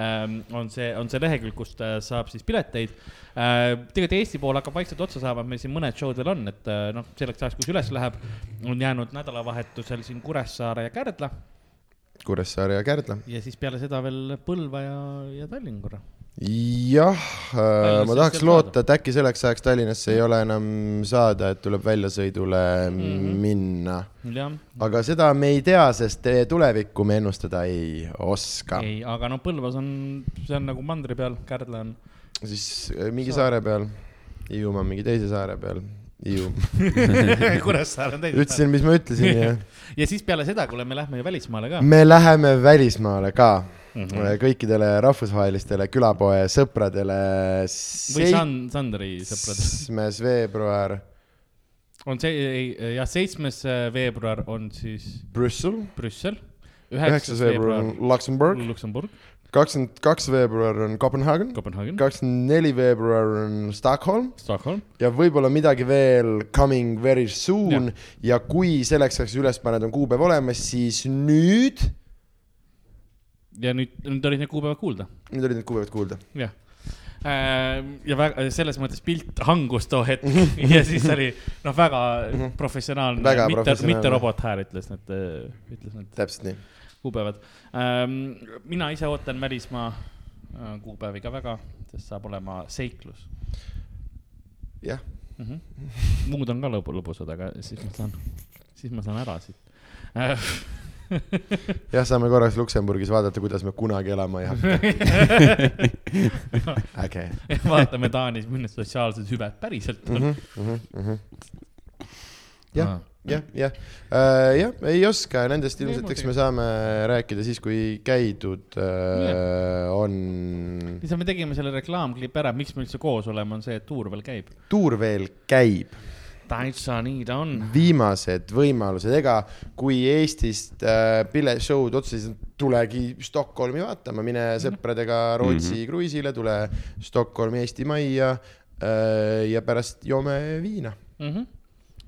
Speaker 3: ähm, on see, on see lehekülg, kust äh, saab siis pileteid. Tegelikult Eesti pool hakkab vaikselt otsa saama, meil siin mõned show'd veel on, et äh, noh, selleks ajaks, kui see üles läheb, on jäänud nädalavahetusel siin Kuressaare ja Kärdla
Speaker 2: Kuressaare ja Kärdla.
Speaker 3: ja siis peale seda veel Põlva ja, ja Tallinn korra.
Speaker 2: jah, ma
Speaker 3: Tallinnasse
Speaker 2: tahaks loota, et äkki selleks ajaks Tallinnasse ei ole enam saada, et tuleb väljasõidule mm. -hmm. minna. aga seda me ei tea, sest tulevikku me ennustada ei oska.
Speaker 3: ei, aga no Põlvas on, see on nagu mandri peal, Kärdla on.
Speaker 2: Siis äh, mingi saare peal, Hiiumaa mingi teise saare peal, Hiiu. <laughs>
Speaker 3: Kuressaare on teine.
Speaker 2: ütlesin, mis ma ütlesin ja <laughs>
Speaker 3: ja siis peale seda, kuule, me lähme ju välismaale ka.
Speaker 2: me läheme välismaale ka
Speaker 3: Mhm.
Speaker 2: kõikidele rahvusvahelistele külapoe sõpradele.
Speaker 3: või San-, Sandri sõprad.
Speaker 2: seitsmes veebruar,
Speaker 3: on see, ei, jah, seitsmes veebruar on siis
Speaker 2: Brüssel,
Speaker 3: Brüssel.
Speaker 2: üheksas veebruar on Luksemburg,
Speaker 3: Luksemburg,
Speaker 2: kakskümmend kaks veebruar on Kopenhaagen, kakskümmend neli veebruar on Stockholm
Speaker 3: Stockholm.
Speaker 2: ja võib-olla midagi veel coming very soon ja, ja kui selleks ajaks üles paned, on kuupäev olemas, siis nüüd,
Speaker 3: ja nüüd, nüüd olid need kuupäevad kuulda,
Speaker 2: nüüd olid need kuupäevad kuulda.
Speaker 3: jah. ja väga, selles mõttes pilt hangus too hetk <laughs> ja siis oli noh, väga professionaalne,
Speaker 2: Väga
Speaker 3: mitte,
Speaker 2: professionaalne.
Speaker 3: mitte robothääl ütles need, ütles need
Speaker 2: täpselt nii.
Speaker 3: kuupäevad. mina ise ootan välismaa äh, kuupäevi ka väga, sest saab olema seiklus
Speaker 2: jah.
Speaker 3: -hmm. muud on ka lõbu, lõbusad, aga siis ma saan, siis ma saan ära siit äh,.
Speaker 2: jah, saame korraks Luksemburgis vaadata, kuidas me kunagi elama ei hakka. <laughs> äge.
Speaker 3: vaatame Taanis, millised sotsiaalsed hüved päriselt on
Speaker 2: Mhm,
Speaker 3: mm.
Speaker 2: jah, jah, jah, jah, ei oska, nendest ilmselt, eks me saame rääkida siis, kui käidud äh, on.
Speaker 3: lihtsalt me tegime selle reklaamklipi ära, miks me üldse koos oleme, on see, et tuur veel käib.
Speaker 2: tuur veel käib,
Speaker 3: täitsa nii ta on.
Speaker 2: viimased võimalused, ega kui Eestist äh, pilet show'd otsustasid, tulegi Stockholmi vaatama, mine sõpradega Rootsi mm -hmm. kruiisile, tule Stockholmi Eesti Majja ja pärast joome viina.
Speaker 3: mm. -hmm.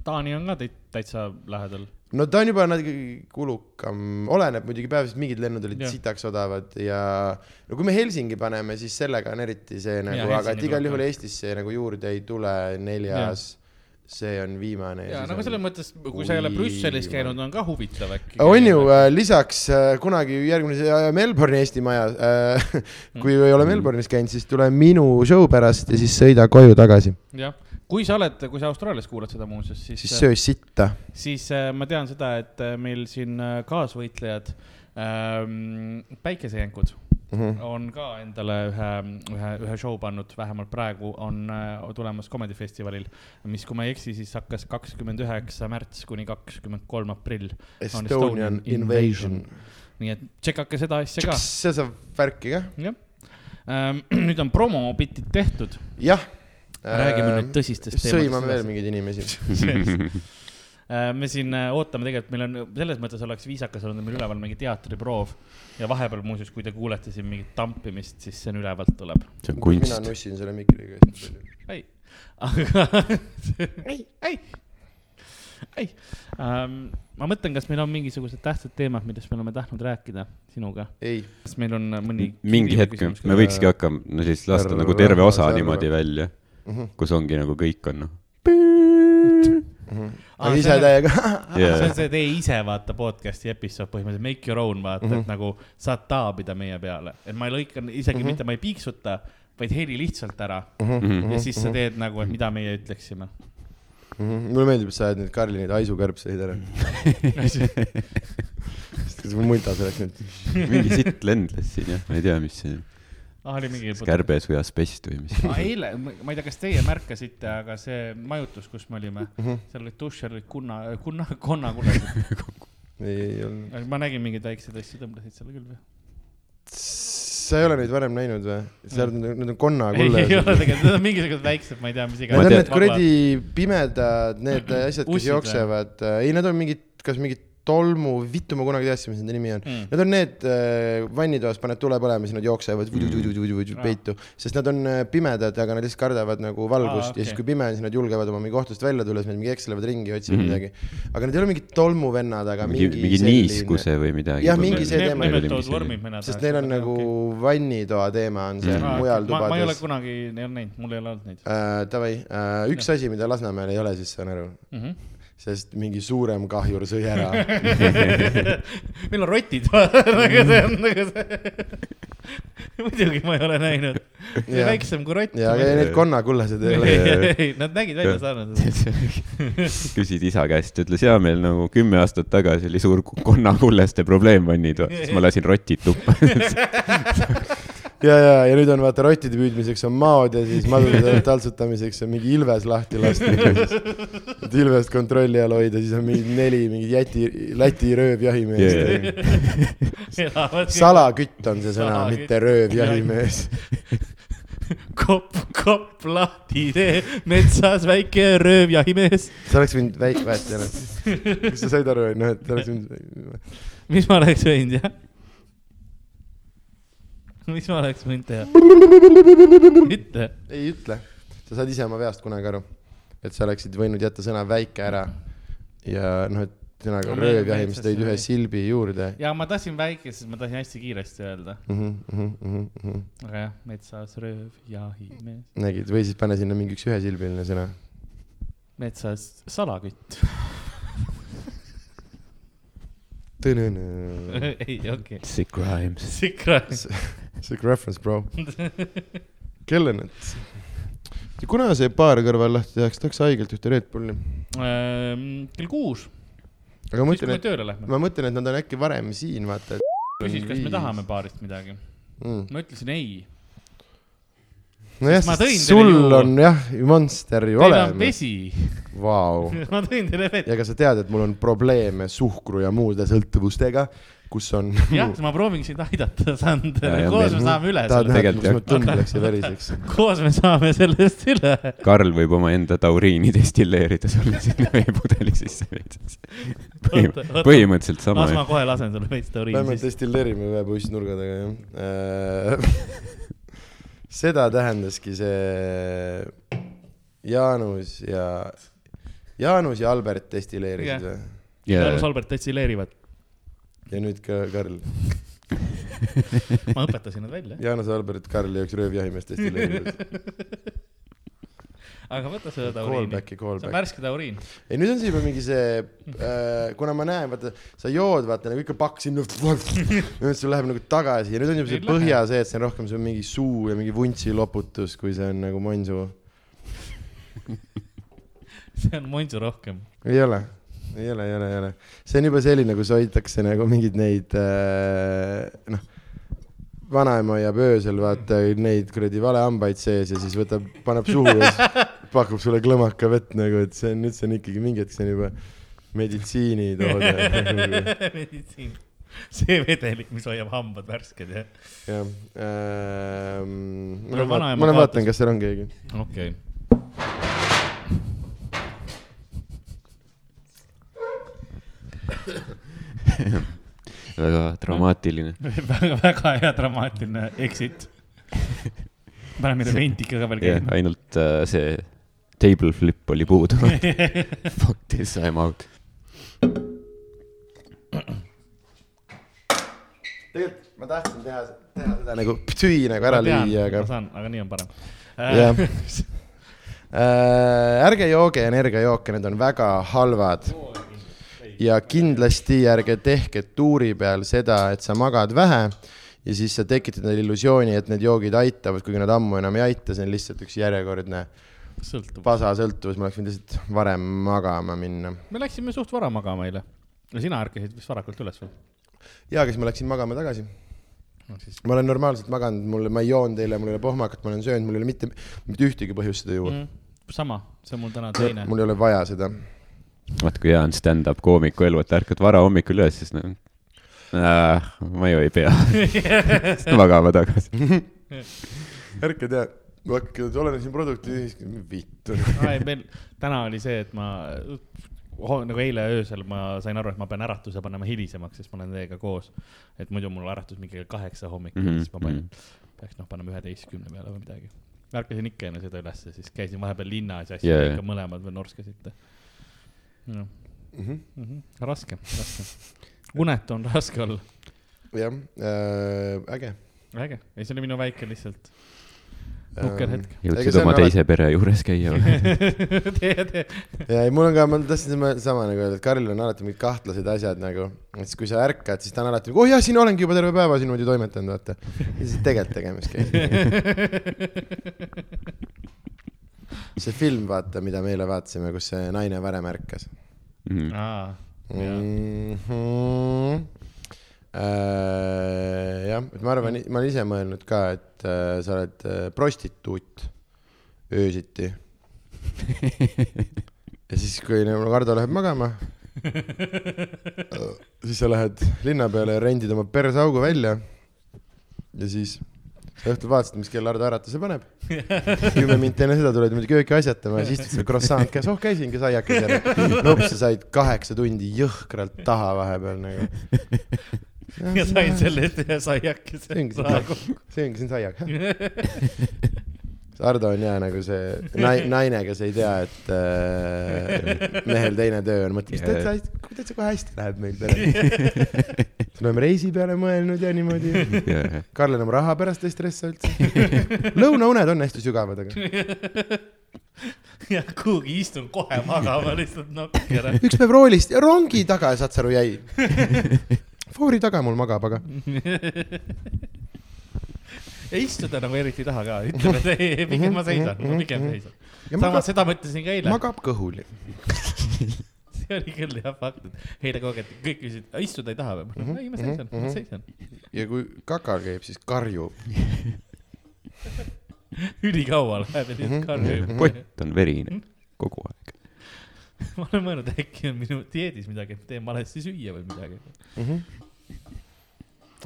Speaker 3: Taani on ka täitsa lähedal.
Speaker 2: no ta on juba natuke kulukam, oleneb muidugi päevast, mingid lennud olid sitaks odavad ja no kui me Helsingi paneme, siis sellega on eriti see nagu, aga et igal juhul. Eestisse nagu juurde ei tule, neljas, see on viimane.
Speaker 3: ja nagu selles mõttes, kui sa ei ole Brüsselis käinud, on ka huvitav äkki.
Speaker 2: on ju, lisaks äh, kunagi järgmine äh, Melbourne'i Eesti maja, <laughs> kui ei ole Melbourne'is käinud, siis tule minu show pärast ja siis sõida koju tagasi,
Speaker 3: jah, kui sa oled, kui sa Austraalias kuulad seda muuseas, siis,
Speaker 2: siis söö sitta.
Speaker 3: siis äh, ma tean seda, et äh, meil siin äh, kaasvõitlejad ähm,, päikesejänkud
Speaker 2: Mhm.
Speaker 3: on ka endale ühe, ühe, ühe show pannud, vähemalt praegu on äh, tulemas Comedy festivalil, mis, kui ma ei eksi, siis hakkas kakskümmend üheksa märts kuni kakskümmend kolm aprill.
Speaker 2: Estonian Invasion.
Speaker 3: nii et tšekkake seda asja ka,
Speaker 2: see saab värki kah?
Speaker 3: jah ähm. <clears throat> nüüd on promopitid tehtud,
Speaker 2: jah.
Speaker 3: Räägime nüüd tõsistest
Speaker 2: sõimame veel
Speaker 3: teemadest.
Speaker 2: mingeid inimesi. <laughs>
Speaker 3: Äh, me siin äh, ootame tegelikult, meil on selles mõttes oleks viisakas olnud, et meil üleval mingi teatriproov ja vahepeal muuseas, kui te kuulete siin mingit tampimist, siis see on ülevalt tuleb.
Speaker 4: see on
Speaker 2: mina
Speaker 4: kunst.
Speaker 2: nussin selle mikriga hästi palju.
Speaker 3: ei, aga <laughs> ei, ei, ei ähm,. ma mõtlen, kas meil on mingisugused tähtsad teemad, millest me oleme tahtnud rääkida sinuga,
Speaker 2: ei,
Speaker 3: kas meil on mõni.
Speaker 4: mingi hetk me võikski hakkama, no siis lasta nagu terve osa niimoodi välja,
Speaker 2: Mhm.
Speaker 4: kus ongi nagu kõik on noh.
Speaker 2: aga ise täiega. <laughs> <laughs>
Speaker 3: see on see Tee ise vaata podcast'i episood põhimõtteliselt, make your own vaata mm,
Speaker 2: Mhm.
Speaker 3: -hmm. et nagu saad taabida meie peale, et ma ei lõika isegi mm
Speaker 2: Mhm.
Speaker 3: -hmm. mitte, ma ei piiksuta, vaid heli lihtsalt ära
Speaker 2: Mhm.
Speaker 3: ja siis sa teed nagu, et mida meie ütleksime.
Speaker 2: mulle meeldib, et sa ajad neid Karli neid haisukärbseid ära. <laughs> kas mul muntas oleks nüüd?
Speaker 4: mingi sitt lendles siin jah, ma ei tea, mis see,
Speaker 3: ah, oli mingi.
Speaker 4: kärbesõjas pest või mis
Speaker 3: ma eile, ma ei tea, kas teie märkasite, aga see majutus, kus me olime,
Speaker 2: Mhm.
Speaker 3: seal olid duššer olid kunna, kunna, konnakulesid. <laughs>
Speaker 2: ei, ei olnud.
Speaker 3: ma nägin mingeid väikseid asju tõmblesid seal küll või?
Speaker 2: sa ei ole neid varem näinud või? sa oled, need on
Speaker 3: ei,
Speaker 2: konnakulle
Speaker 3: ei. ole tegelikult, need on mingisugused väiksed, ma ei tea, mis
Speaker 2: Need
Speaker 3: iganes.
Speaker 2: on need kuradi pimedad, need asjad, kes
Speaker 3: või?
Speaker 2: jooksevad, ei, need on mingid, kas mingid tolmu, vittu ma kunagi teadsin, mis nende nimi on
Speaker 3: Mm.
Speaker 2: Need on need äh, vannitoas paned tule põlema, siis nad jooksevad vudu-vudu-vudu-vudu peitu, sest nad on äh, pimedad, aga nad lihtsalt kardavad nagu valgust
Speaker 3: Aa,
Speaker 2: okay. ja siis, kui pime on, siis nad julgevad oma mingi kohtust välja tulla, siis nad mingi ekslevad ringi, otsivad mm midagi. aga need ei ole mingid tolmuvennad, aga
Speaker 4: mingi,
Speaker 2: mingi,
Speaker 4: mingi
Speaker 2: selline-
Speaker 4: niiskuse või midagi.
Speaker 2: Jah, mingi see teema.
Speaker 3: nimetavad vormid mõned.
Speaker 2: sest neil on nagu vannitoa teema on see mm. mujal
Speaker 3: ma, ma ei ole
Speaker 2: tubades.
Speaker 3: kunagi neid näinud, mul ei ole olnud neid
Speaker 2: Äh, Davai, üks asi, mida Lasnamäel ei ole, siis saan aru,
Speaker 3: mm. -hmm.
Speaker 2: Sest mingi suurem kahjur sõi ära. <laughs>
Speaker 3: meil on rotid, <laughs> nagu see on nagu see. <laughs> muidugi ma ei ole näinud, väiksem kui rott.
Speaker 2: ja, aga need konnakullased ei ole.
Speaker 3: Nad nägid välja sarnased.
Speaker 4: küsid isa käest, ütles ja meil nagu kümme aastat tagasi oli suur konnakulleste probleem vannitoas, siis ma lasin rotid tuppa.
Speaker 2: ja, ja, ja nüüd on vaata rottide püüdmiseks on maod ja siis madude <laughs> taltsutamiseks on mingi ilves lahti lastud. et ilvest kontrolli all hoida, siis on mingi neli mingit jäti, Läti röövjahimeest yeah. <laughs> salakütt on see sõna, mitte röövjahimees. <laughs>
Speaker 3: kopp, kopp lahti tee, metsas väike röövjahimees.
Speaker 2: sa oleks võinud väike, vahet ei ole. kas sa said aru, noh, et sa oleks võinud.
Speaker 3: mis ma oleks võinud jah? <laughs> mis ma oleks võinud teha? <laughs> mitte.
Speaker 2: ei ütle, sa saad ise oma veast kunagi aru, et sa oleksid võinud jätta sõna väike ära ja noh, et sõnaga
Speaker 3: No me-
Speaker 2: röövjahimees tõid ühe silbi juurde
Speaker 3: ja ma tahtsin väike, sest ma tahtsin hästi kiiresti öelda,
Speaker 2: mm. -hmm, mm -hmm, mm -hmm.
Speaker 3: aga jah, metsas röövjahimees,
Speaker 2: nägid, või siis pane sinna mingi üks ühesilbiline sõna.
Speaker 3: metsas salakütt. <laughs> ei, okei.
Speaker 4: Sick rhymes.
Speaker 3: Sikra.
Speaker 2: Sick reference, bro. <laughs> kelle nad? kuna see baar kõrval lahti tehakse, tahaks haigelt ühte Red Bulli.
Speaker 3: Ehm, kell kuus,
Speaker 2: aga ma mõtlen, et ma mõtlen, et nad on äkki varem siin, vaata.
Speaker 3: küsis, kas me tahame baarist midagi.
Speaker 2: mm..
Speaker 3: ma ütlesin ei.
Speaker 2: nojah, sul
Speaker 3: ju-
Speaker 2: on jah, Monster ju
Speaker 3: Teil on
Speaker 2: olemas.
Speaker 3: vesi.
Speaker 2: Vau. <laughs>
Speaker 3: ma tõin teile vett.
Speaker 2: ja kas sa tead, et mul on probleeme suhkru ja muude sõltuvustega, kus on. <laughs>
Speaker 3: jah, <laughs> ma proovin sind aidata, Sander koos me saame üle
Speaker 4: jah.
Speaker 2: tõmbleks ja veriseks? <laughs>
Speaker 3: koos me saame sellest üle.
Speaker 4: Karl võib omaenda tauriini destilleerida sulle sinna veepudeli sisse veits. Põhimõtteliselt sama
Speaker 3: las. ma kohe lasen sulle veits tauriini
Speaker 2: vähemalt
Speaker 3: sisse.
Speaker 2: destilleerime ühe pussnurgadega, jah. seda tähendaski see Jaanus ja, Jaanus ja Albert destilleerisid või?
Speaker 3: Jaanus Albert destilleerivad.
Speaker 2: Ja nüüd ka Karl. <laughs>
Speaker 3: ma õpetasin nad välja.
Speaker 2: Jaanus, Albert, Karl ja üks röövjahimees destilleerivad. <laughs>
Speaker 3: aga võta seda tauriini.
Speaker 2: Callback'i, callback.
Speaker 3: värske tauriin.
Speaker 2: ei, nüüd on see juba mingi see äh,, kuna ma näen, vaata, sa jood, vaata nagu ikka paks sinna. <laughs> nüüd sul läheb nagu tagasi ja nüüd on juba see põhja see, et see on rohkem see on mingi suu ja mingi vuntsi loputus, kui see on nagu monsuu.
Speaker 3: see on Monsu rohkem.
Speaker 2: ei ole, ei ole, ei ole, ei ole. see on juba selline, kus hoitakse nagu mingeid neid äh, noh, vanaema hoiab öösel vaata neid kuradi valehambaid sees ja siis võtab, paneb suhu ja siis pakub sulle klõmaka vett nagu, et see on, nüüd see on ikkagi mingi hetk, see on juba meditsiinitoode. <laughs>
Speaker 3: meditsiin. see vedelik, mis hoiab hambad värsked jah.
Speaker 2: jah ähm,, ma
Speaker 3: kaotas-
Speaker 2: vaatan, kas seal on keegi.
Speaker 3: okei <laughs>
Speaker 4: väga dramaatiline. <laughs>
Speaker 3: väga, väga hea dramaatiline exit. paneme neile ventika ka veel käima.
Speaker 4: ainult äh, see table flip oli puudu. <laughs> Fuck this, I m out.
Speaker 2: tegelikult ma tahtsin teha, teha seda nagu psüü nagu ära lüüa, aga
Speaker 3: ma saan, aga nii on parem.
Speaker 2: Jah. äh, ärge jooge energiajooke, need on väga halvad. Ja kindlasti ärge tehke tuuri peal seda, et sa magad vähe ja siis sa tekitad endale illusiooni, et need joogid aitavad, kuigi nad ammu enam ei aita, see on lihtsalt üks järjekordne
Speaker 3: sõltub.
Speaker 2: pasasõltuvus, ma oleks võinud lihtsalt varem magama minna.
Speaker 3: me läksime suht vara magama eile. no sina ärkasid vist varakult üles või?
Speaker 2: ja, aga siis ma läksin magama tagasi.
Speaker 3: no siis
Speaker 2: ma olen normaalselt maganud, mul, ma ei joonud eile, mul ei ole pohmakat, ma olen söönud, mul ei ole mitte, mitte ühtegi põhjust seda juua mm,.
Speaker 3: sama, see on mul täna teine.
Speaker 2: mul ei ole vaja seda.
Speaker 4: vaata, kui hea on stand-up koomiku elu, et ärkad vara hommikul üles, siis noh äh,, ma ju ei pea <laughs> magama tagasi. <laughs>
Speaker 2: ärka tea, ma hakkan, olen siin produktiivs, vittu. <laughs>
Speaker 3: ei, meil täna oli see, et ma ho, nagu eile öösel ma sain aru, et ma pean äratuse panema hilisemaks, sest ma olen teiega koos. et muidu mul äratus mingi kell kaheksa hommikul mm,
Speaker 4: Mhm,
Speaker 3: -hmm, siis ma panin, peaks noh, panema üheteistkümne peale või midagi. ärkasin ikka enne seda ülesse, siis käisin vahepeal linnas ja siis
Speaker 4: Jaa,
Speaker 3: yeah, ikka mõlemad veel norskasite. Noh
Speaker 2: Mhm.
Speaker 3: mm -hmm., raske, raske. unetu on raske olla.
Speaker 2: jah äh,, äge.
Speaker 3: äge, ei see oli minu väike lihtsalt nukker hetk.
Speaker 4: Jõudsid oma teise pere juures käia või? <laughs>
Speaker 3: tee, tee.
Speaker 2: ja ei, mul on ka, ma tahtsin sama, sama nagu öelda, et Karlil on alati mingid kahtlased asjad nagu, et siis kui sa ärkad, siis ta on alati nagu, oh jah, siin olengi juba terve päeva siin niimoodi toimetanud, vaata. ja siis tegelikult tegemist käib. <laughs> see film, vaata, mida me eile vaatasime, kus see naine varem ärkas
Speaker 4: Mhm.
Speaker 3: aa,
Speaker 2: mm. -hmm. Äh, jah, et ma arvan, ma olen ise mõelnud ka, et äh, sa oled äh, prostituut öösiti. ja siis, kui nagu Hardo läheb magama, siis sa lähed linna peale ja rendid oma persaugu välja. ja siis sa õhtul vaatasid, mis kell Hardo äratuse paneb. kümme minti enne seda tuled niimoodi kööki asjatama ja siis istud seal croissant käes, oh käisingi saiakese järel. nops, sa said kaheksa tundi jõhkralt taha vahepeal nagu.
Speaker 3: ja sain selle eest ühe saiakese
Speaker 2: See ongi see-
Speaker 3: saagu. <laughs>
Speaker 2: see ongi siin saiak. <laughs> Hardo on ja nagu see nai-, naine, kes ei tea, et äh, mehel teine töö on, mõtleb, et täitsa, täitsa kohe hästi läheb meil perel. <laughs> me oleme reisi peale mõelnud ja niimoodi. Karl enam raha pärast ei stressa üldse. lõunauned on hästi sügavad, aga <laughs>
Speaker 3: ja kuhugi istun kohe magama lihtsalt nokkera.
Speaker 2: üks päev roolist, rongi taga, saad sa aru, jäi. foori taga mul magab, aga <laughs>
Speaker 3: ja istuda nagu eriti ei taha ka, ütleme, et ei, pigem ma seisan, ma pigem seisan.
Speaker 2: ja
Speaker 3: samas seda mõtlesin ka eile,
Speaker 2: magab kõhuli. <laughs>
Speaker 3: see oli küll jah fakt, et eile kogu aeg kõik küsisid, istuda ei taha või? ei, ma seisan, ma seisan.
Speaker 2: ja kui kakal käib, siis karjub. <laughs>
Speaker 3: ülikaua läheb ja lihtsalt karjub.
Speaker 4: pott on verine kogu aeg. <laughs>
Speaker 3: ma olen mõelnud, äkki on minu dieedis midagi, et teen valesti süüa või midagi.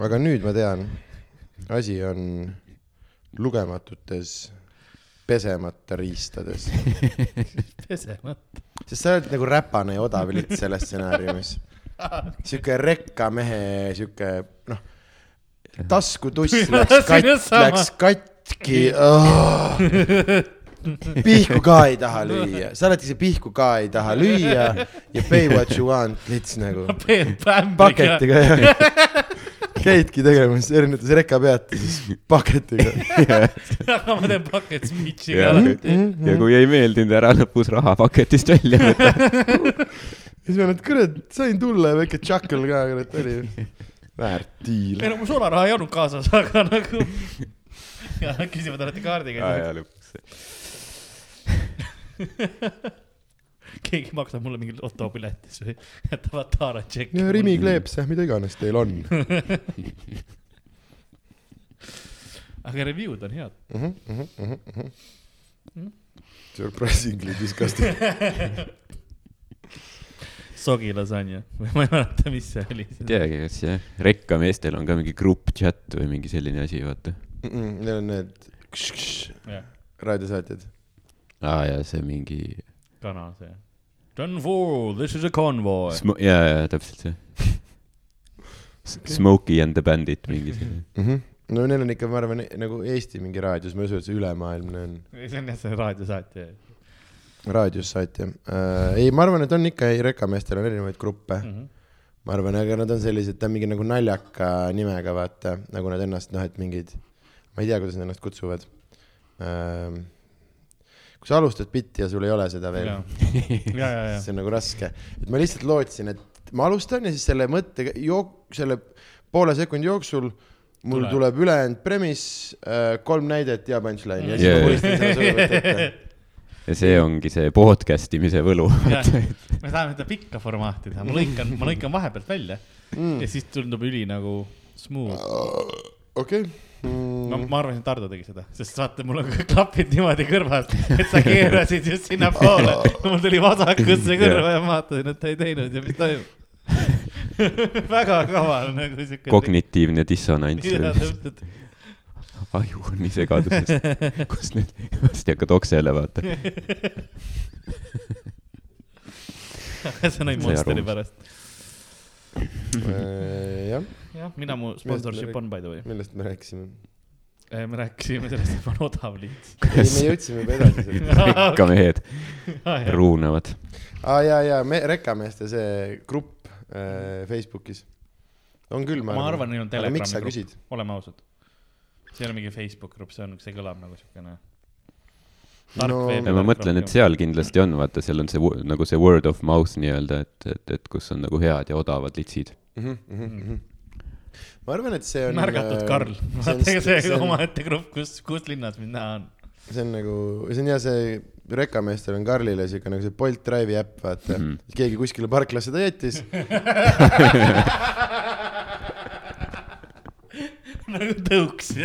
Speaker 2: aga nüüd ma tean, asi on lugematutes pesemata riistades, <laughs>
Speaker 3: pesemata.
Speaker 2: sest sa oled nagu räpane ja odav lits selles stsenaariumis. sihuke rekkamehe sihuke noh, taskutuss läks
Speaker 3: sama.
Speaker 2: läks katki oh.. pihku ka ei taha lüüa, sa oledki see pihku ka ei taha lüüa ja pay what you want, lits nagu paketiga ja <laughs> käidki tegemas erinevates rekapeatuses <laughs> paketiga. <laughs>
Speaker 3: aga ma teen bucket speech'i
Speaker 4: ja,
Speaker 3: ka.
Speaker 4: ja kui ei meeldinud, ära lõpus raha paketist välja võta. <laughs>
Speaker 2: ja siis ma olen, et kurat, sain tulla ja väike tšakkel ka, kurat, oli väärt diil
Speaker 3: ei. no mul sularaha ei olnud kaasas, aga nagu. ja nad küsivad alati kaardiga.
Speaker 4: ja lõpuks.
Speaker 3: Keegi maksab mulle mingi lotopileti, või jätavad Taara tšeki.
Speaker 2: Rimi kleeps jah, mida iganes teil on <laughs>
Speaker 3: aga review'd on head.
Speaker 2: mm. -hmm, mm -hmm, mm -hmm. Surprisingly disgusting. <laughs>
Speaker 3: sogi lasanja või <laughs> ma ei mäleta, mis see oli.
Speaker 4: ei teagi, kas jah, rekkameestel on ka mingi grupp chat või mingi selline asi, vaata.
Speaker 2: Need on need raadiosaatjad.
Speaker 4: aa jaa, see mingi
Speaker 3: kanal see. Done for, this is a convoy.
Speaker 4: Smo-, jaa, jaa, täpselt see. Smokey and the Bandit mingi selline.
Speaker 2: mm. -hmm. no neil on ikka, ma arvan, nagu Eesti mingi raadios, ma ei usu, et see ülemaailmne on
Speaker 3: see on jah see raadiosaatja
Speaker 2: raadios saatja äh,. ei, ma arvan, et on ikka, rekameestel on erinevaid gruppe
Speaker 3: mm. -hmm.
Speaker 2: ma arvan, aga nad on sellised, ta on mingi nagu naljaka nimega, vaata, nagu nad ennast, noh, et mingid, ma ei tea, kuidas nad ennast kutsuvad ähm,. Kui sa alustad bitti ja sul ei ole seda veel
Speaker 3: ja, <laughs> ja, ja, ja
Speaker 2: see on nagu raske, et ma lihtsalt lootsin, et ma alustan ja siis selle mõtte jook-, selle poole sekundi jooksul mul
Speaker 3: Tuleb.
Speaker 2: tuleb, ülejäänud premise, kolm näidet ja punchline ja siis
Speaker 4: Yeah.
Speaker 2: ma vuristan selle sulle võtta ette. <laughs>
Speaker 4: ja see ongi see podcast imise võlu. <laughs>
Speaker 3: ja me tahame seda pikka formaati teha, ma lõikan, ma lõikan vahepealt välja
Speaker 2: Mm.
Speaker 3: ja siis tundub üli nagu smooth.
Speaker 2: okei.
Speaker 3: No ma arvasin, et Hardo tegi seda, sest vaata, mul on klapid niimoodi kõrvas, et sa keerasid just sinnapoole. <laughs> mul tuli vasakusse <laughs> kõrva ja ma vaatasin, et ta ei teinud ja mis toimub. <laughs> väga kaval nagu siuke.
Speaker 4: kognitiivne dissonants. aju on nii segaduses. kus nüüd, varsti hakkad oksele, vaata.
Speaker 3: ainult
Speaker 4: See
Speaker 3: Monsteri pärast.
Speaker 2: Äh, jah,
Speaker 3: jah, mina, mu sponsorship on by the way.
Speaker 2: millest me rääkisime?
Speaker 3: me rääkisime sellest, et ma olen odav liits.
Speaker 2: ei, me jõudsime juba edasi sellest. <laughs>
Speaker 4: rekkamehed ruunavad.
Speaker 2: aa ja, ja me, rekameeste see grupp äh, Facebookis on küll, ma
Speaker 3: ma arvan, neil on
Speaker 2: aga miks sa
Speaker 3: Telegrami
Speaker 2: küsid?
Speaker 3: grupp, oleme ausad. see ei ole mingi Facebook grupp, see on, see kõlab nagu siukene.
Speaker 2: No-
Speaker 4: ja ma mõtlen, et seal kindlasti on, vaata, seal on see nagu see word of mouth nii-öelda, et, et, et kus on nagu head ja odavad litsid.
Speaker 2: Mhm, ma arvan, et see on.
Speaker 3: märgatud Karl, vaata ega see omaette grupp, kus, kus linnas mind näha on.
Speaker 2: see on nagu, see on hea, see rekameestel on Karlile siuke nagu see Bolt Drive'i äpp, vaata mm. -hmm. keegi kuskile parklasse ta jättis, <laughs>
Speaker 3: nagu tõuks. <laughs>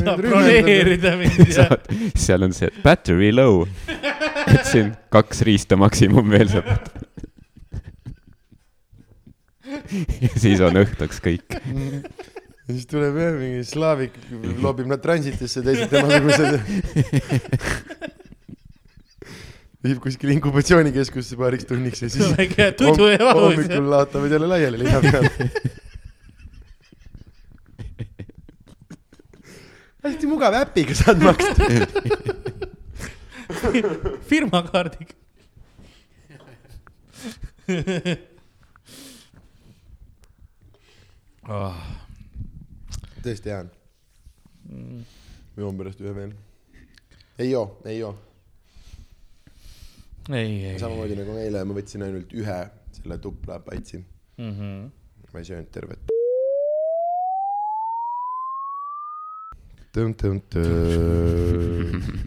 Speaker 3: saab broneerida mind ja
Speaker 4: saad, seal on see battery low, et siin kaks riista maksimum veel saab. ja siis on õhtuks kõik.
Speaker 2: ja siis tuleb jah mingi slaavik, loobib nad transitisse, teised temasugused. viib kuskile inkubatsioonikeskusse paariks tunniks ja siis
Speaker 3: ja
Speaker 2: hommikul laotavad jälle laiali linna peal. Hästi mugav äpiga saad maksta. <laughs>
Speaker 3: firmakaardiga.
Speaker 2: tõesti hea on. ma joon pärast ühe veel. ei joo, ei joo.
Speaker 3: ei, ei.
Speaker 2: samamoodi nagu eile ma võtsin ainult ühe selle tupla paitsi,
Speaker 3: mm. -hmm.
Speaker 2: ma ei söönud tervet.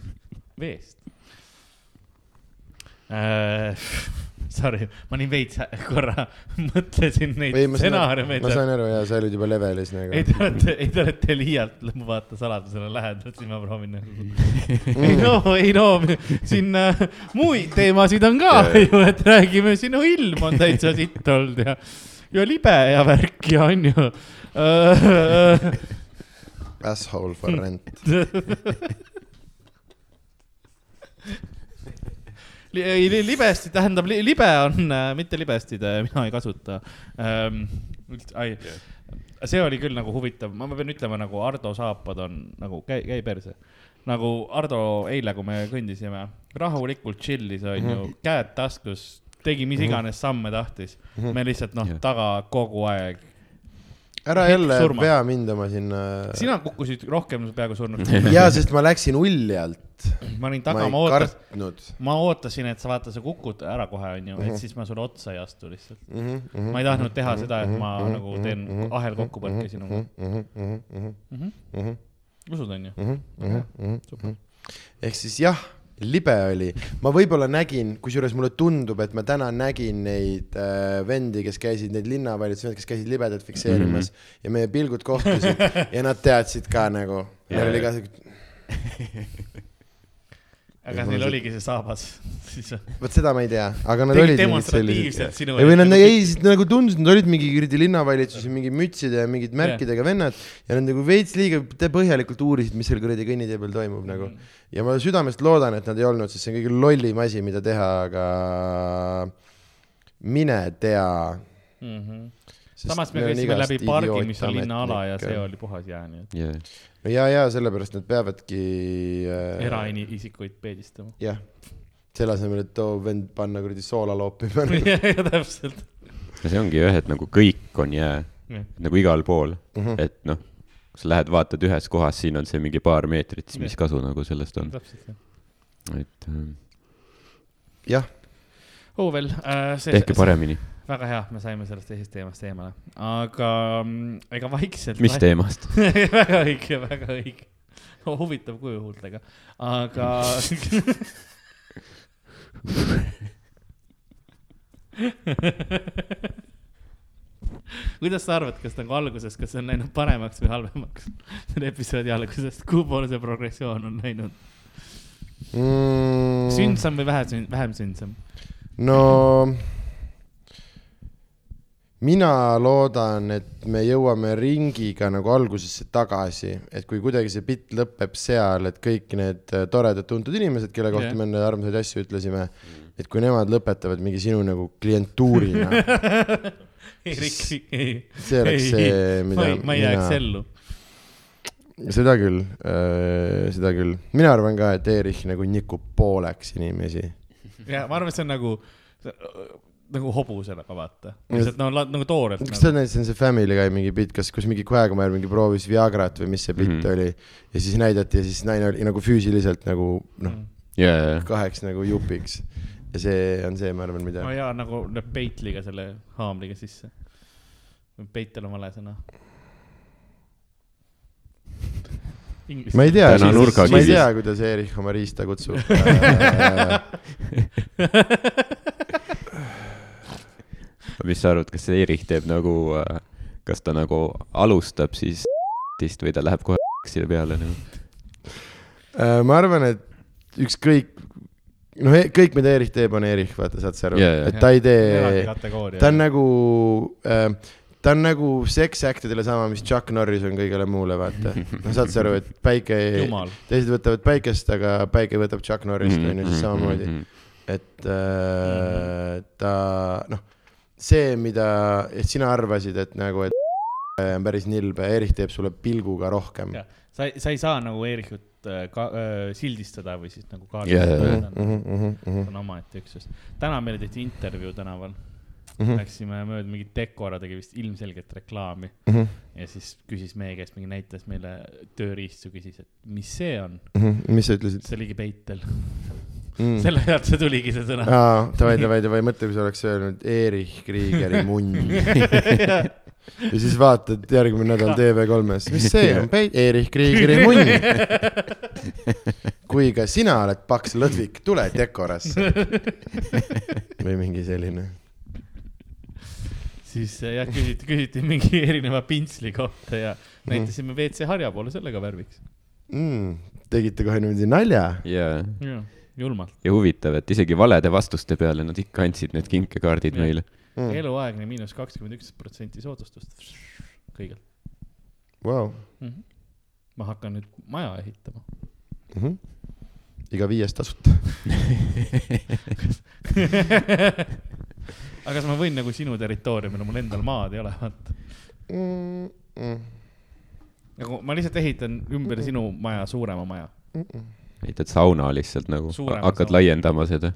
Speaker 2: <laughs>
Speaker 3: veest äh. <laughs> Sorry, ma nii veits korra <laughs> mõtlesin neid stsenaariumeid
Speaker 2: ma. saan aru ja sa olid juba levelis nagu
Speaker 3: ei, te olete, ei te olete liialt, vaata saladusele lähedalt, siis ma proovin nagu.
Speaker 2: Mm.
Speaker 3: ei no, ei no, siin äh, muid teemasid on ka ju, et räägime, sinu ilm on täitsa sitt olnud ja, ja libe ja värk ja on ju äh,.
Speaker 2: Asshole for rent. <laughs>
Speaker 3: ei, libesti tähendab, libe on, mitte libestid, mina ei kasuta ähm,. ai, see oli küll nagu huvitav, ma pean ütlema, nagu Ardo saapad on nagu käi, käi perse. nagu Ardo eile, kui me kõndisime, rahulikult chill'is onju, käed taskus, tegi mis iganes samme tahtis. me lihtsalt noh
Speaker 4: Jah.,
Speaker 3: taga kogu aeg.
Speaker 2: Ära jälle
Speaker 3: surma.
Speaker 2: pea mind oma sinna.
Speaker 3: sina kukkusid rohkem peaaegu surnud. <laughs>
Speaker 2: jaa, sest ma läksin uljalt.
Speaker 3: ma olin taga, ma ootasin, ma ootasin, et sa vaata, sa kukud ära kohe onju, et siis ma sulle otsa ei astu lihtsalt. ma ei tahtnud teha seda, et ma nagu teen ahelkokkupõrke sinuga. usud onju?
Speaker 2: ehk siis jah, libe oli, ma võib-olla nägin, kusjuures mulle tundub, et ma täna nägin neid äh, vendi, kes käisid, neid linnavalitsuse, kes käisid libedat fikseerimas mm -hmm. ja meie pilgud kohtusid ja nad teadsid ka nagu, neil oli ka siuke, <laughs>
Speaker 3: aga neil oligi see saabas <laughs> siis.
Speaker 2: vot seda ma ei tea, aga nad olid mingid sellised.
Speaker 3: sinu
Speaker 2: ei või nad
Speaker 3: ees.
Speaker 2: ei, siis nagu tundus, nad olid mingi kuradi linnavalitsusi, mingi mütside ja mingid märkidega vennad ja nad nagu veits liiga põhjalikult uurisid, mis seal kuradi kõnnitee peal toimub nagu. ja ma südamest loodan, et nad ei olnud, sest see on kõige lollim asi, mida teha, aga mine tea.
Speaker 3: Mhm. Samas me käisime läbi pargi, mis on linnaala ja see oli puhas jää, nii et
Speaker 4: yeah..
Speaker 2: ja, ja sellepärast nad peavadki äh,.
Speaker 3: eraisikuid peedistama.
Speaker 2: jah, selle asemel, et too vend panna kuradi soola loopima. <laughs>
Speaker 3: täpselt.
Speaker 4: ja see ongi jah, et nagu kõik on jää, nagu igal pool mm. -hmm. et noh, kui sa lähed vaatad ühes kohas, siin on see mingi paar meetrit, siis mis
Speaker 3: Jah.
Speaker 4: kasu nagu sellest on,
Speaker 3: täpselt jah.
Speaker 4: et äh,
Speaker 2: jah,
Speaker 3: Uuvel äh,, see.
Speaker 4: tehke paremini.
Speaker 3: Väga hea, me saime sellest teisest teemast eemale, aga mm, ega vaikselt.
Speaker 4: mis? teemast? <laughs>
Speaker 3: väga õige, väga õige. huvitav kuju huultega, aga <laughs> kuidas sa arvad, kas nagu alguses, kas see on läinud paremaks või halvemaks? selle episoodi algusest, kuhu poole see progressioon on läinud?
Speaker 2: mm,.
Speaker 3: sündsam või vähe, vähem sündsam?
Speaker 2: no mina loodan, et me jõuame ringiga nagu algusesse tagasi, et kui kuidagi see bitt lõpeb seal, et kõik need äh, toredad tuntud inimesed, kelle kohta
Speaker 3: Jah.
Speaker 2: me enne armsaid asju ütlesime, et kui nemad lõpetavad mingi sinu nagu klientuurina, <laughs> see oleks see,
Speaker 3: ma
Speaker 2: mida
Speaker 3: ma ei jääks ellu.
Speaker 2: seda küll, seda küll, mina arvan ka, et Erich nagu nikub pooleks inimesi.
Speaker 3: ja ma arvan, et see on nagu, nagu hobusele ka vaata. lihtsalt no nagu toorelt
Speaker 2: kas
Speaker 3: nagu.
Speaker 2: sa näed, see on see Family Guy mingi bitt, kas, kus mingi Quagmire mingi proovis Viagrat või mis see bitt mm
Speaker 4: Mhm.
Speaker 2: -hmm. oli ja siis näidati ja siis naine oli nagu füüsiliselt nagu noh,
Speaker 4: jaa,
Speaker 2: kaheks nagu jupiks ja see on see, ma arvan, mida
Speaker 3: no ja nagu lööb peitliga selle haamriga sisse. peitel on vale sõna. Inglise
Speaker 2: ma ei tea, ma ei tea, kuidas Erich oma riista kutsub. <laughs> <laughs>
Speaker 4: mis sa arvad, kas see Erich teeb nagu, kas ta nagu alustab siis <laughs> või ta läheb kohe <laughs> siia peale nagu?
Speaker 2: Äh, ma arvan, et ükskõik, noh, kõik, mida Erich teeb, on Erich, vaata, saad sa aru
Speaker 4: Jaa, jaa.
Speaker 2: et ta ei tee, ta on nagu äh, ta on nagu sex act'idele sama, mis Chuck Norris on kõigele muule, vaata. <laughs> no saad sa aru, et päike,
Speaker 3: jumal.
Speaker 2: teised võtavad päikest, aga päike võtab Chuck Norrist,
Speaker 4: Mhm,
Speaker 2: on ju, siis samamoodi. et äh, ta, noh, see, mida, sina arvasid, et nagu, et <laughs> on päris nilbe, Erich teeb sulle pilguga rohkem.
Speaker 3: Sa sa ei saa nagu Eerichut äh, ka äh, sildistada või siis nagu
Speaker 4: Jaa, jaa, jaa.
Speaker 3: kaardistada. see on omaette üksus. täna meile tehti intervjuu tänaval.
Speaker 2: Mhm.
Speaker 3: Läksime mööda mingit Decora tegi vist ilmselgelt reklaami ja siis küsis meie käest mingi, näitas meile tööriistu, küsis, et mis see on.
Speaker 2: mis sa ütlesid
Speaker 3: see oligi peitel.
Speaker 2: mm.?
Speaker 3: selle pealt see tuligi see sõna.
Speaker 2: aa, davai, davai, davai, mõtle, kui sa oleks öelnud Erich Kriegeri munn. <laughs> ja siis vaatad järgmine nädal TV3-s, mis see on, <laughs> Erich Kriegeri <laughs> munn. kui ka sina oled paks lõdvik, tule Decorasse. või mingi selline.
Speaker 3: siis äh, jah, küsiti, küsiti mingi erineva pintsli kohta ja
Speaker 2: Mhm.
Speaker 3: näitasime WC harja poole sellega värviks.
Speaker 2: mm,. tegite kohe niimoodi nalja?
Speaker 4: jaa,
Speaker 3: julmalt.
Speaker 4: ja huvitav, et isegi valede vastuste peale nad ikka andsid need kinkekaardid
Speaker 3: Jah.
Speaker 4: meile.
Speaker 2: Mm.
Speaker 3: eluaegne miinus kakskümmend üks protsenti soodustust kõigil
Speaker 2: Wow.
Speaker 3: mm. -hmm. ma hakkan nüüd maja ehitama.
Speaker 2: Mm -hmm. iga viies tasuta. <laughs>
Speaker 3: aga kas ma võin nagu sinu territooriumil, mul endal maad ei ole, vaata.
Speaker 2: Mm,
Speaker 3: nagu ma lihtsalt ehitan ümber sinu maja suurema maja.
Speaker 4: Ehitad sauna lihtsalt nagu, hakkad
Speaker 3: sauna.
Speaker 4: laiendama seda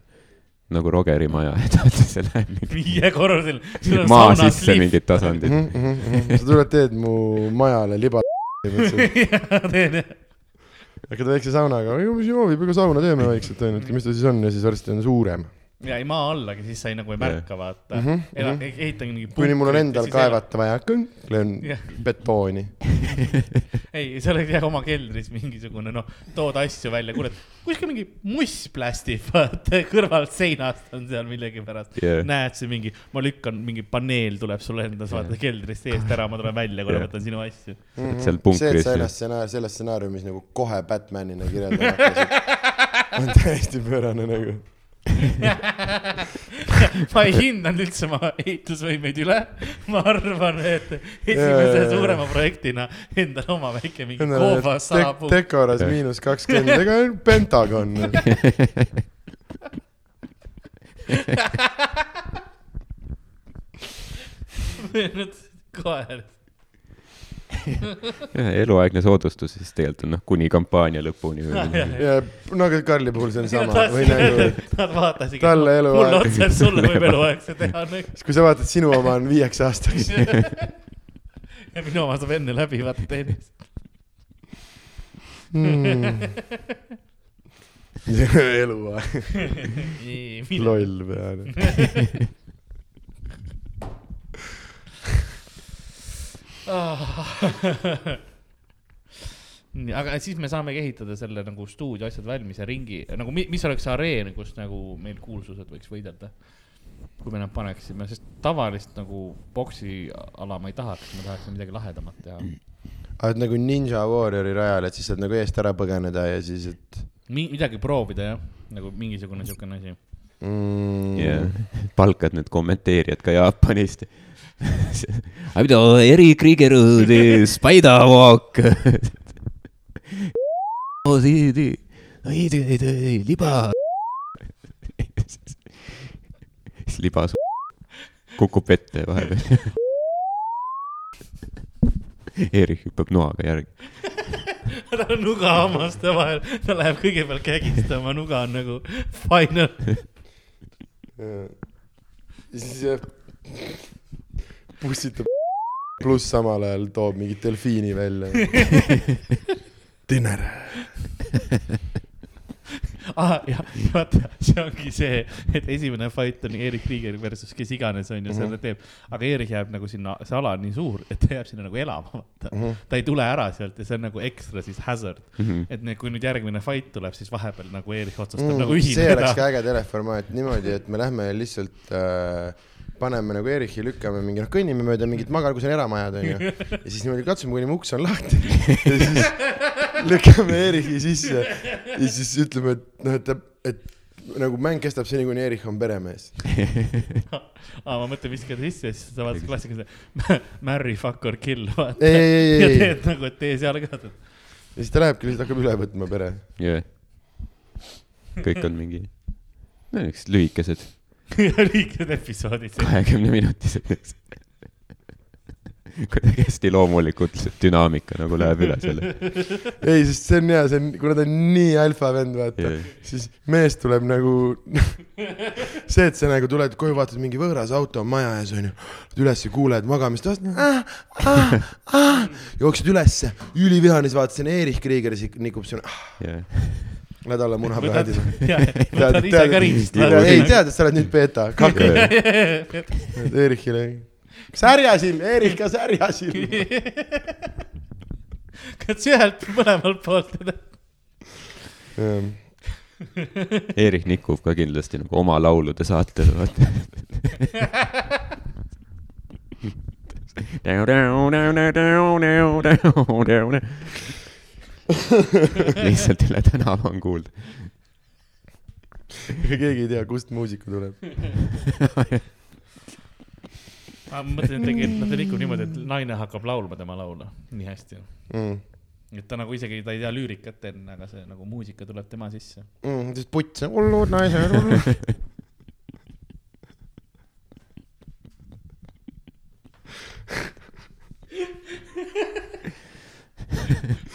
Speaker 4: nagu Rogeri maja, <laughs> et vaata see läheb mingi
Speaker 3: viiekorruseline.
Speaker 4: maa sisse mingid tasandid.
Speaker 2: Mhm, sa tuled, teed mu majale liba. <laughs> <laughs>
Speaker 3: teen jah.
Speaker 2: hakkad väikse saunaga, mis joovib, ega sauna teeme vaikselt onju, et mis ta siis on ja siis varsti on suurem.
Speaker 3: Ja ei maa allagi, siis sa ei nagu ei märka, vaata Ela-
Speaker 2: mhm.
Speaker 3: ehitan mingi.
Speaker 2: kuni mul on endal. kaevata vaja, löön betooni. <laughs>
Speaker 3: ei, see oleks jah oma keldris mingisugune noh, tood asju välja, kuule, kuskil mingi muss plästib, <laughs> vaata kõrvalt seinast on seal millegipärast
Speaker 4: Jah.
Speaker 3: näed see mingi, ma lükkan, mingi paneel tuleb sulle enda vaata keldrist eest ära, ma tulen välja, kuule
Speaker 4: Jah.
Speaker 3: võtan sinu asju.
Speaker 4: seal
Speaker 2: see, et
Speaker 4: punkris
Speaker 2: sa ennast stsenaar-, selles stsenaariumis nagu kohe Batmanina kirjeldama hakkasid, on täiesti pöörane nagu. <laughs>
Speaker 3: ma ei hinnanud üldse oma ehitusvõimeid üle. ma arvan, et esimese
Speaker 2: Jaa.
Speaker 3: suurema projektina endal oma väike mingi koobas saabub.
Speaker 2: Decoras miinus kakskümmend, ega Pentagon.
Speaker 3: koer.
Speaker 4: Eluaegne soodustus siis tegelikult on noh, kuni kampaania lõpuni või midagi. <laughs>
Speaker 2: ja nagu Karli puhul see on sama või nagu,
Speaker 3: Nad vaatasidki.
Speaker 2: Talle eluaeg.
Speaker 3: mulle otsa, et sulle võib eluaegse teha nagu.
Speaker 2: kui sa vaatad, sinu oma on viieks aastaks. <laughs>
Speaker 3: ja minu oma saab enne läbi, vaata teenist. <laughs>
Speaker 2: eluaeg,
Speaker 3: nii,
Speaker 2: loll peale. <laughs>
Speaker 3: nii, aga siis me saamegi ehitada selle nagu stuudio asjad valmis ja ringi nagu, mis oleks areen, kus nagu meil kuulsused võiks võidelda. kui me nad paneksime, sest tavalist nagu boksiala ma ei tahaks, ma tahaks midagi lahedamat teha.
Speaker 2: et nagu Ninja Warriori rajal, et siis saad nagu eest ära põgeneda ja siis, et
Speaker 3: Mi-, midagi proovida jah, nagu mingisugune siukene asi.
Speaker 2: mm,
Speaker 4: jah, palkad need kommenteerijad ka Jaapanist. Eri Krieger, Spider Walk. liba. siis liba kukub ette vahepeal. Eerik hüppab noaga järgi.
Speaker 3: tal on nuga hammaste vahel, ta läheb kõigepealt kägistama, nuga on nagu final.
Speaker 2: ja siis jah, pussitab <laughs> pluss samal ajal toob mingi delfiini välja. <laughs> Dinner. <laughs>
Speaker 3: ah,. ja vaata, see ongi see, et esimene fight on Erik Krieger versus kes iganes on ju
Speaker 2: Mhm.
Speaker 3: selle teeb, aga Erik jääb nagu sinna, see ala on nii suur, et ta jääb sinna nagu elama, vaata.
Speaker 2: Mhm.
Speaker 3: ta ei tule ära sealt ja see on nagu ekstra siis hazard,
Speaker 4: Mhm.
Speaker 3: et nüüd, kui nüüd järgmine fight tuleb, siis vahepeal nagu Erik otsustab
Speaker 2: Mm,
Speaker 3: nagu
Speaker 2: see
Speaker 3: ühineda
Speaker 2: oleks. ka äge teleformaat niimoodi, et me lähme lihtsalt äh, paneme nagu Erichi, lükkame mingi, noh, kõnnime mööda mingit maga, kus on eramajad, onju. ja siis niimoodi katsume, kuni mu uks on lahti. <laughs> ja siis lükkame Erichi sisse ja siis ütleme, et noh, et et nagu mäng kestab seni, kuni Erich on peremees. <laughs>
Speaker 3: aa, ma mõtlen, viskad sisse ja siis sa vaatad klassikalise <laughs> marry, fuck or kill, vaata. ja teed nagu, et tee seal ka.
Speaker 2: ja siis ta lähebki lihtsalt hakkab üle võtma pere.
Speaker 4: jah. kõik on mingi, no niisugused lühikesed,
Speaker 3: liikmed episoodid.
Speaker 4: kahekümne minutised. kuidagi hästi loomulikult see dünaamika nagu läheb üle selle.
Speaker 2: ei, sest see on hea, see on, kuna ta on nii alfa vend, vaata
Speaker 4: Jah.
Speaker 2: siis mees tuleb nagu <laughs> see, et sa nagu tuled koju, vaatad mingi võõras auto on maja ees onju, ülesse kuuled magamistoast ah,, ah, ah, jooksed ülesse, ülivihane, siis vaatasin Erich Krieger, siis nikub sinna ah,, lähed alla munaplaadi.
Speaker 3: võtad <laughs> ise ka riista.
Speaker 2: ei tead, et sa oled nüüd beeta, <laughs> kakad Erichile. särjasilm, Erich ka särjasilm. <laughs>
Speaker 3: kas ühelt mõlemalt poolt?
Speaker 4: Eerik nikub ka kindlasti nagu oma laulude saatel, vaata. <laughs> lihtsalt üle tänava on kuulda.
Speaker 2: keegi ei tea, kust muusika tuleb. <laughs>
Speaker 3: ma mõtlesin, et tegelikult noh, ta rikub niimoodi, et naine hakkab laulma tema laulu nii hästi.
Speaker 2: Mm.
Speaker 3: et ta nagu isegi, ta ei tea lüürikat enne, aga see nagu muusika tuleb tema sisse.
Speaker 2: mm,. siis puts, hullud naised, hullud. <laughs>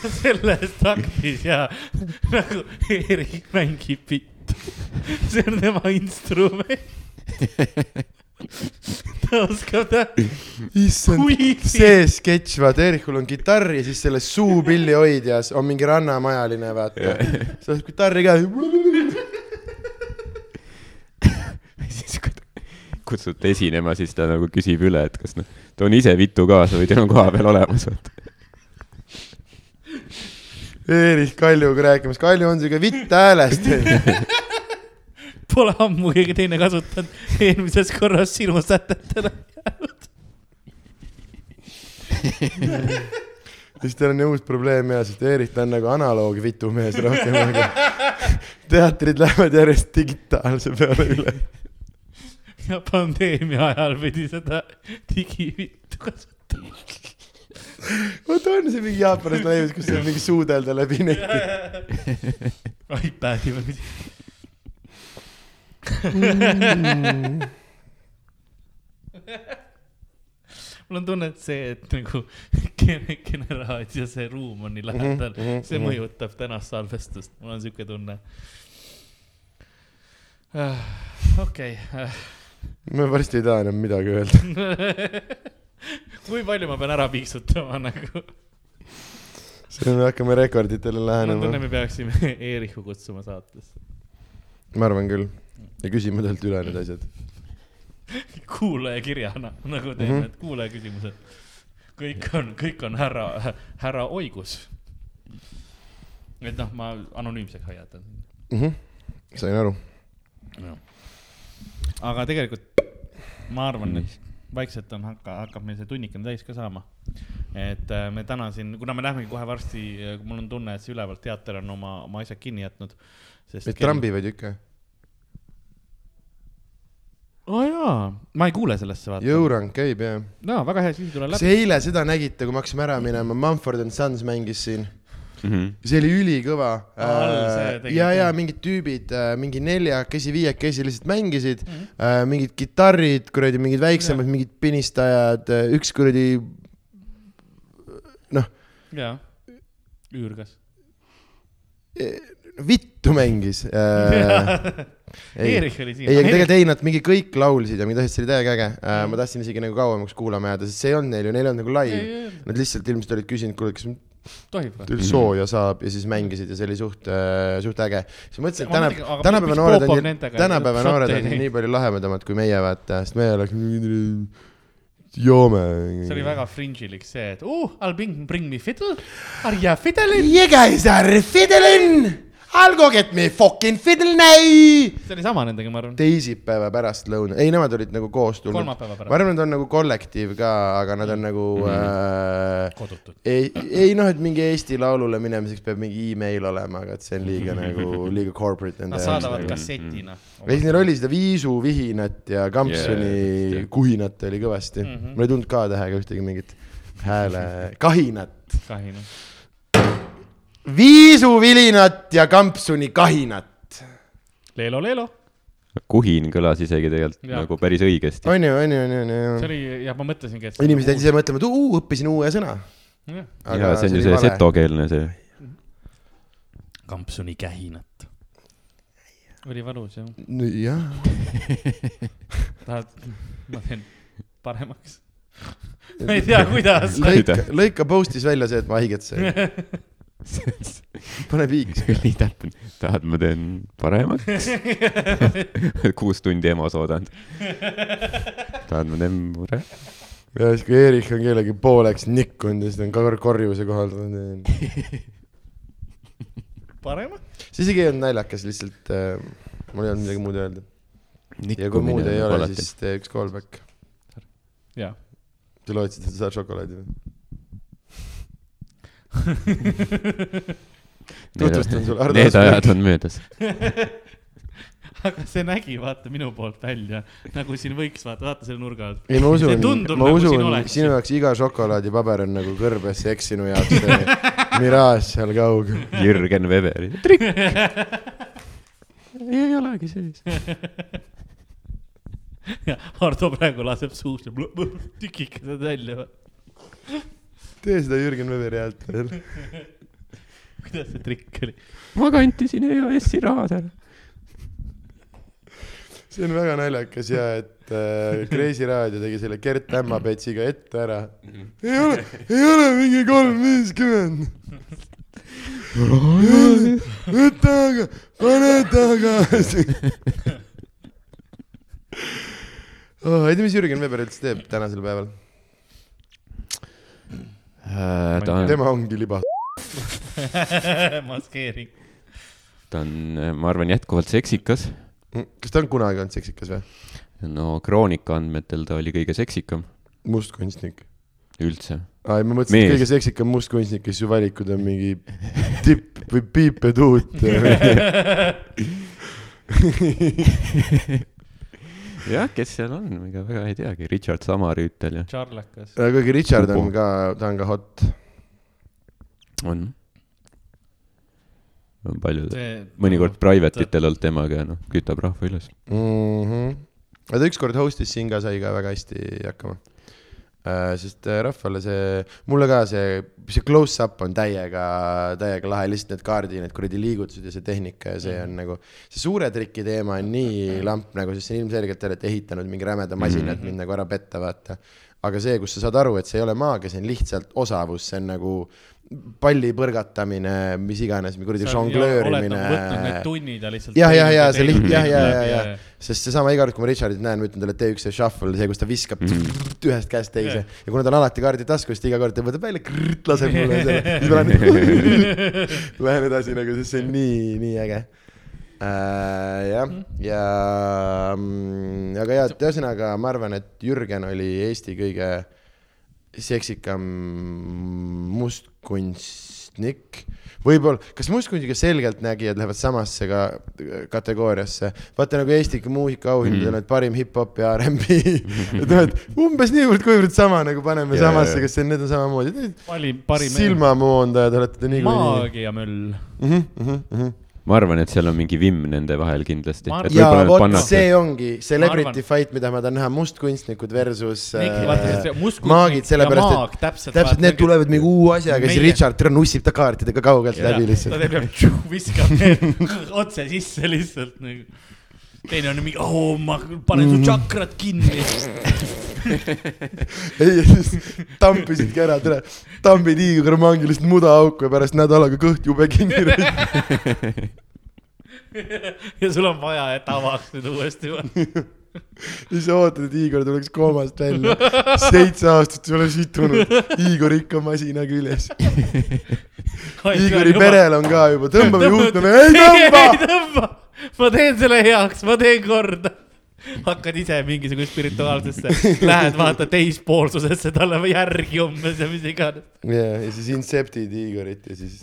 Speaker 2: <laughs>
Speaker 3: selles taktis ja nagu Eerik mängib bitt. see on tema instrument. <laughs> ta oskab teha,
Speaker 2: issand see sketš, vaata Eerikul on kitarr ja siis selles suupilli hoidjas on mingi rannamajaline, vaata. sa oled kitarri ka. <laughs>
Speaker 4: siis kui ta kutsute esinema, siis ta nagu küsib üle, et kas noh, toon ise vitu kaasa või teil on koha peal olemas, vaata.
Speaker 2: Eerik Kaljuga rääkimas, Kalju on siuke vitt häälest. <laughs>
Speaker 3: pole ammu keegi teine kasutanud, eelmises korras sinu sätetele jäänud. <laughs>
Speaker 2: siis tal on uus probleem ja, sest Eerik ta on nagu analoog vitumees rohkem, aga <laughs> teatrid lähevad järjest digitaalse peale üle.
Speaker 3: ja pandeemia ajal pidi seda digivittu kasutama.
Speaker 2: Vaata on see mingi Jaapanis laivis, kus saab mingi suudelda läbi neti.
Speaker 3: iPad'i või midagi. <laughs> mul on tunne, et see, et nagu Kene, Kene raadio, see ruum on nii lähedal,
Speaker 2: mhm,
Speaker 3: see
Speaker 2: mhm.
Speaker 3: mõjutab tänast salvestust, mul on siuke tunne. okei,
Speaker 2: ma varsti ei taha enam midagi öelda. <laughs>
Speaker 3: kui palju ma pean ära piiksutama nagu?
Speaker 2: siis me hakkame rekorditele
Speaker 3: mul on tunne,
Speaker 2: lähenema.
Speaker 3: me peaksime <laughs> Eeriku kutsuma saatesse.
Speaker 2: ma arvan küll. ja küsima talt üle need asjad.
Speaker 3: kuulajakirjana nagu teeme mm, -hmm. kuulaja küsimused. kõik on, kõik on härra, härra Oigus. et noh, ma anonüümseks hoiatan.
Speaker 2: Mhm. sain aru.
Speaker 3: aga tegelikult ma arvan, et vaikselt on, hakka, hakkab meil see tunnikene täis ka saama. et äh, me täna siin, kuna me lähemegi kohe varsti, mul on tunne, et see ülevalt teater on oma, oma asjad kinni jätnud.
Speaker 2: et trambivad ikka.
Speaker 3: aa oh, jaa, ma ei kuule sellesse vaata.
Speaker 2: jõurang käib ja.
Speaker 3: no väga hea, siis tuleb
Speaker 2: kas
Speaker 3: läbi.
Speaker 2: eile seda nägite, kui me hakkasime ära minema, Mumford and Sons mängis siin.
Speaker 4: Mhm.
Speaker 2: see oli ülikõva.
Speaker 3: See tegi
Speaker 2: ja, ja mingid tüübid, mingi neljakesi, viiekesi lihtsalt mängisid mm. -hmm. mingid kitarrid, kuradi mingid väiksemad, mingid pinistajad, üks kuradi, noh,
Speaker 3: jaa, üürgas.
Speaker 2: vittu mängis. ei,
Speaker 3: Eerik oli siin.
Speaker 2: ei, aga tegelikult ei, nad mingi kõik laulsid ja mida see oli täiega äge. ma tahtsin isegi nagu kauemaks kuulama jääda, sest see ei olnud neil ju, neil ei olnud nagu live. Nad lihtsalt ilmselt olid küsinud, kuule, kas
Speaker 3: tohib või?
Speaker 2: teil sooja saab ja siis mängisid ja see oli suht, suht äge. siis mõtlesin, et tänapäeva
Speaker 3: miks
Speaker 2: noored on, tänapäeva noored on nii palju lahedamad kui meie, vaata, sest meie oleks joome.
Speaker 3: see oli väga fringe'ilik see, et uh, I will bring, bring me fiddle, are you fiddling?
Speaker 2: You guys are fiddling, I will go get me fucking fiddle now.
Speaker 3: see oli sama nendega, ma arvan.
Speaker 2: teisipäeva pärastlõuna, ei, nemad olid nagu koos tulnud.
Speaker 3: kolmapäeva
Speaker 2: ma arvan, nad on nagu kollektiiv ka, aga nad on nagu
Speaker 3: Mhm.
Speaker 2: äh,
Speaker 3: kodutud.
Speaker 2: ei, ei noh, et mingi Eesti Laulule minemiseks peab mingi email olema, aga et see on liiga nagu, liiga corporate nende
Speaker 3: Nad
Speaker 2: jaoks
Speaker 3: saadavad
Speaker 2: nagu.
Speaker 3: kassetina.
Speaker 2: siis neil oli seda viisuvihinat ja Kampsuni
Speaker 4: Yeah,
Speaker 2: kuhinat oli kõvasti mm. -hmm. mul ei tulnud ka tähega ühtegi mingit hääle, kahinat.
Speaker 3: kahinu.
Speaker 2: Viisuvilinat ja Kampsuni kahinat.
Speaker 3: Leelo, Leelo.
Speaker 4: kuhin kõlas isegi tegelikult
Speaker 3: Jaa.
Speaker 4: nagu päris õigesti.
Speaker 2: on ju, on ju, on ju, on
Speaker 3: see
Speaker 2: ju.
Speaker 3: oli, jah, ma mõtlesingi, et.
Speaker 2: inimesed jäid ise mõtlema, et uu, õppisin uue sõna.
Speaker 3: jah,
Speaker 4: ja see on ju see. setokeelne see.
Speaker 3: kampsuni kähinat. oli valus jah.
Speaker 2: jah, <laughs>
Speaker 3: tahad, ma teen paremaks. <laughs> ma ei tea, kuidas.
Speaker 2: lõika, lõika post'is välja see, et ma haiget sain. <laughs> pane piiks.
Speaker 4: nii täpne. tahad, ma teen paremaks? <laughs> kuus tundi EMO-s oodanud. tahad, ma teen mure?
Speaker 2: ja siis, kui Eerik on kellegi pooleks nikkunud ja siis ta on kor- korjuse kohal.
Speaker 3: paremaks?
Speaker 2: see isegi ei olnud naljakas, lihtsalt äh, mul ei olnud midagi muud öelda. ja kui muud ei ole, siis tee üks callback.
Speaker 3: jaa.
Speaker 2: sa lootsid, et sa saad šokolaadi või? <laughs> tutvustan sulle Ardo
Speaker 4: Need ajad on möödas. <laughs>
Speaker 3: aga see nägi, vaata minu poolt välja, nagu siin võiks vaata, vaata selle nurga alt.
Speaker 2: ei, ma usun,
Speaker 3: tundub
Speaker 2: ma
Speaker 3: nagu
Speaker 2: usun,
Speaker 3: oleks.
Speaker 2: sinu jaoks iga šokolaadipaber on nagu kõrbesse eks sinu jaoks miraaž seal kaugel.
Speaker 4: Jürgen Weberi trikk. ei olegi sees. <laughs>
Speaker 3: ja Hardo praegu laseb suust ja tükikesed välja.
Speaker 2: Tee seda Jürgen Weberi häält veel. <laughs>
Speaker 3: kuidas see trikk oli?
Speaker 4: ma kantisin EAS-i rahad ära.
Speaker 2: see on väga naljakas ja et äh, Kreisi raadio tegi selle Gert Tämmapetsiga ette ära. ei ole, ei ole mingi kolm viiskümmend. võta aga, pane tagasi <laughs> oh,. ei tea, mis Jürgen Weber üldse teeb tänasel päeval?
Speaker 4: Äh, ta on,
Speaker 2: tema ongi liba. <laughs>
Speaker 3: maskeering.
Speaker 4: ta on, ma arvan, jätkuvalt seksikas.
Speaker 2: kas ta on kunagi olnud seksikas või?
Speaker 4: no Kroonika andmetel ta oli kõige seksikam
Speaker 2: mustkunstnik.
Speaker 4: üldse.
Speaker 2: aa, ei ma mõtlesin, et kõige seksikam mustkunstnik, kes su valikud on mingi tipp või piipetuut. <laughs> <laughs> <laughs>
Speaker 4: jah, kes seal on, ega väga ei teagi, Richard Samarüütel ja
Speaker 3: Charlekas.
Speaker 2: kuigi Richard on
Speaker 4: Kubu.
Speaker 2: ka, ta on ka hot.
Speaker 4: on. on palju, mõnikord private itel olnud temaga ja noh, kütab rahva üles.
Speaker 2: mm. -hmm. ta ükskord host'is siin ka, sai ka väga hästi hakkama. Sest äh, rahvale see, mulle ka see, see close-up on täiega, täiega lahe, lihtsalt need kaardi, need kuradi liigutused ja see tehnika ja see on nagu. see suure triki teema on nii lamp nagu, sest on ilmselgelt te olete ehitanud mingi rämeda masina, et mind nagu ära petta, vaata. aga see, kus sa saad aru, et see ei ole maagia, see on lihtsalt osavus, see on nagu palli põrgatamine, mis iganes, kuradi
Speaker 3: oled nagu tunnid ja lihtsalt.
Speaker 2: jah, jah, ja see liht-, jah, ja, ja, ja, sest seesama iga kord, kui ma Richardit näen, ma ütlen talle, tee üks see shuffle, see, kus ta viskab <laughs> ühest käest teise. Ja kuna ta on alati kaardi taskus, ta iga kord ta võtab välja, laseb <laughs> mulle selle, siis ma lähen, <laughs> lähen edasi nagu, sest see on nii, nii äge. Äh,. jah, ja, aga ja, et ühesõnaga ma arvan, et Jürgen oli Eesti kõige seksikam mustkunstnik. võib-olla, kas mustkunstiga selgeltnägijad lähevad samasse ka kategooriasse? vaata nagu Eesti muusikaauhindadel on, et parim hip-hop ja R'n'B. et noh, et umbes niivõrd-kuivõrd sama nagu paneme
Speaker 4: Jaa,
Speaker 2: samasse, kas see on, need on samamoodi. silmamoondajad olete te niikuinii.
Speaker 3: maagiamöll.
Speaker 2: Mm -hmm,
Speaker 4: ma arvan, et seal on mingi vimm nende vahel kindlasti.
Speaker 2: Ja
Speaker 4: nad
Speaker 2: vot see ongi celebrity fight, mida ma tahan näha, mustkunstnikud versus äh,
Speaker 3: maagid,
Speaker 2: maagid, sellepärast et
Speaker 3: täpselt,
Speaker 2: täpselt need tulevad mingi uue asjaga, siis Richard nussib ta kaartidega kaugelt läbi
Speaker 3: ta
Speaker 2: lihtsalt.
Speaker 3: teeb, viskab need otse sisse lihtsalt nagu. Teine on mingi, oo, ma panen su tšakrad kinni. <laughs>
Speaker 2: ei, siis tampisidki ära, tere, tambid hiigelkõrva mangilist mudaauku ja pärast nädalaga kõht jube kinni raisk. <laughs>
Speaker 3: ja sul on vaja, et avaks nüüd uuesti.
Speaker 2: siis <laughs> sa ootad, et Igor tuleks koomast välja. seitse aastat ei ole situnud, Igor ikka masina küljes. Igori perel on ka juba, tõmbame juhtme, ei. tõmba,
Speaker 3: ma teen selle heaks, ma teen korda. hakkad ise mingisugust spirituaalsesse, lähed vaata teispoolsusesse talle järgi umbes ja mis iganes.
Speaker 2: ja, ja siis intseptid Igorit ja siis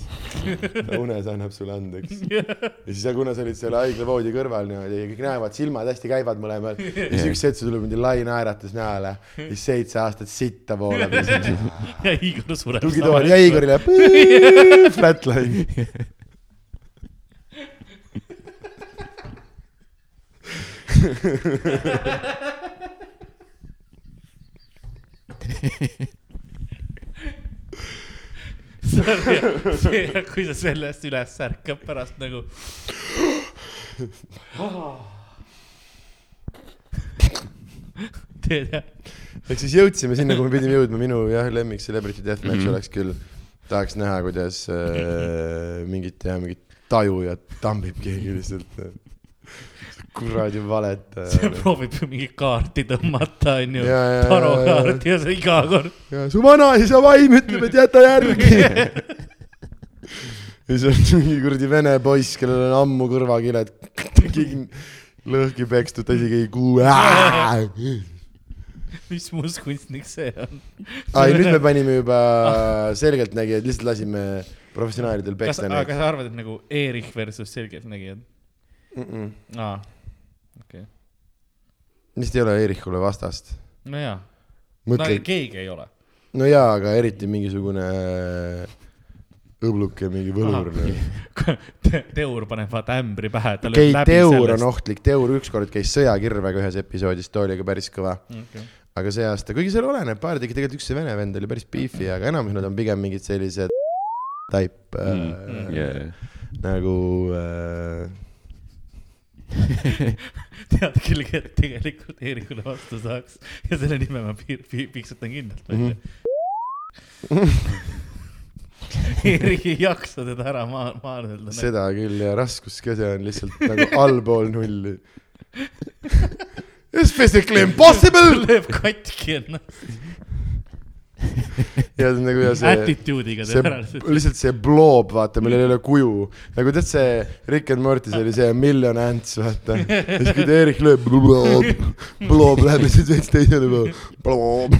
Speaker 2: unes annab sulle andeks. ja siis, kuna sa olid seal haiglavoodi kõrval niimoodi ja kõik näevad, silmad hästi käivad mõlemal. ja siis üks hetk tuleb mingi lai naeratus näole, siis seitse aastat sitta voolab ja
Speaker 3: Igor sureb.
Speaker 2: tugitool ja Igoril läheb flatline.
Speaker 3: see, kui sa sellest üles ärkad pärast nagu. tead jah,
Speaker 2: ehk siis jõudsime sinna, kuhu me pidime jõudma, minu jah, lemmik Celebrity Deathmatch
Speaker 4: Mhm.
Speaker 2: oleks küll, tahaks näha, kuidas äh, mingit jah, mingit tajujat tambib keegi lihtsalt. Kuradi valetaja. <laughs>
Speaker 3: see proovib ju mingit kaarti tõmmata, onju.
Speaker 2: Ja, ja,
Speaker 3: see iga kord.
Speaker 2: ja su vanaisa vaim ütleb, et jäta järgi. <laughs> ja siis on mingi kuradi vene poiss, kellel on ammu kõrvakiled lõhki pekstud, ta isegi ei kuule. <laughs>
Speaker 3: mis mustkunstnik see on?
Speaker 2: ai, nüüd me panime juba selgeltnägijad, lihtsalt lasime professionaalidel peksta
Speaker 3: aga
Speaker 2: neid
Speaker 3: kas sa arvad, et nagu Erich versus selgeltnägijad?
Speaker 2: mm. -mm.
Speaker 3: aa, okei,
Speaker 2: vist ei ole Erikule vastast.
Speaker 3: no jaa, no
Speaker 2: mõtle,
Speaker 3: keegi ei ole.
Speaker 2: no jaa, aga eriti mingisugune õbluke, mingi võlur. <laughs>
Speaker 3: Teur paneb vaata ämbri pähe,
Speaker 2: okei Teur on ohtlik, Teur ükskord käis sõjakirvega ühes episoodis, too oli ka päris kõva.
Speaker 3: okay..
Speaker 2: aga see aasta, kuigi seal oleneb, paar tegi tegelikult üks see vene vend oli päris beefy, aga enamus nad on pigem mingid sellised type
Speaker 4: Mm,
Speaker 2: äh,
Speaker 4: yeah.
Speaker 2: nagu äh, <laughs>
Speaker 3: tead küll, et tegelikult Eerikule vastu saaks ja selle nime ma piir-, piiksutan kindlalt välja
Speaker 2: Mhm. <laughs>
Speaker 3: Eerik ei jaksa teda ära maa, maardada.
Speaker 2: seda küll ja raskuskese on lihtsalt nagu allpool nulli. <laughs> It's physically impossible
Speaker 3: lööb katki ennast
Speaker 2: ja nagu ja see,
Speaker 3: attitude'iga teeb ära lihtsalt.
Speaker 2: see bloob, vaata, millel ei ole kuju. nagu tead see Rick and Mortis oli see Million Ants, vaata. ja siis kui ta Erik lööb, bloob, bloob läheb lihtsalt veits teisele poole, bloob.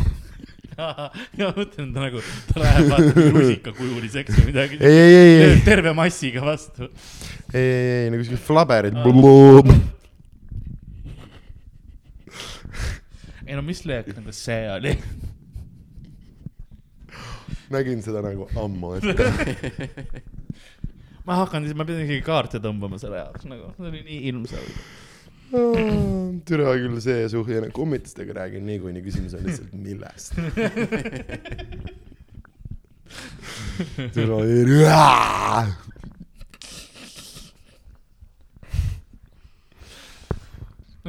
Speaker 2: <laughs>
Speaker 3: ja ma mõtlen, ta nagu, ta läheb vaata rusikakujuliseks või midagi.
Speaker 2: ei, ei, ei, ei,
Speaker 3: terve massiga vastu.
Speaker 2: ei, ei, ei nagu siuke flaberid,
Speaker 3: ei no mis löök nagu see oli?
Speaker 2: Nägin seda nagu ammu ette. <laughs>
Speaker 3: ma hakkan siis, ma pean isegi kaarte tõmbama selle jaoks nagu, see oli nii ilmselge.
Speaker 2: türa küll see suhe, kummitustega räägin niikuinii, küsimus on lihtsalt millest. <laughs> türa Erik.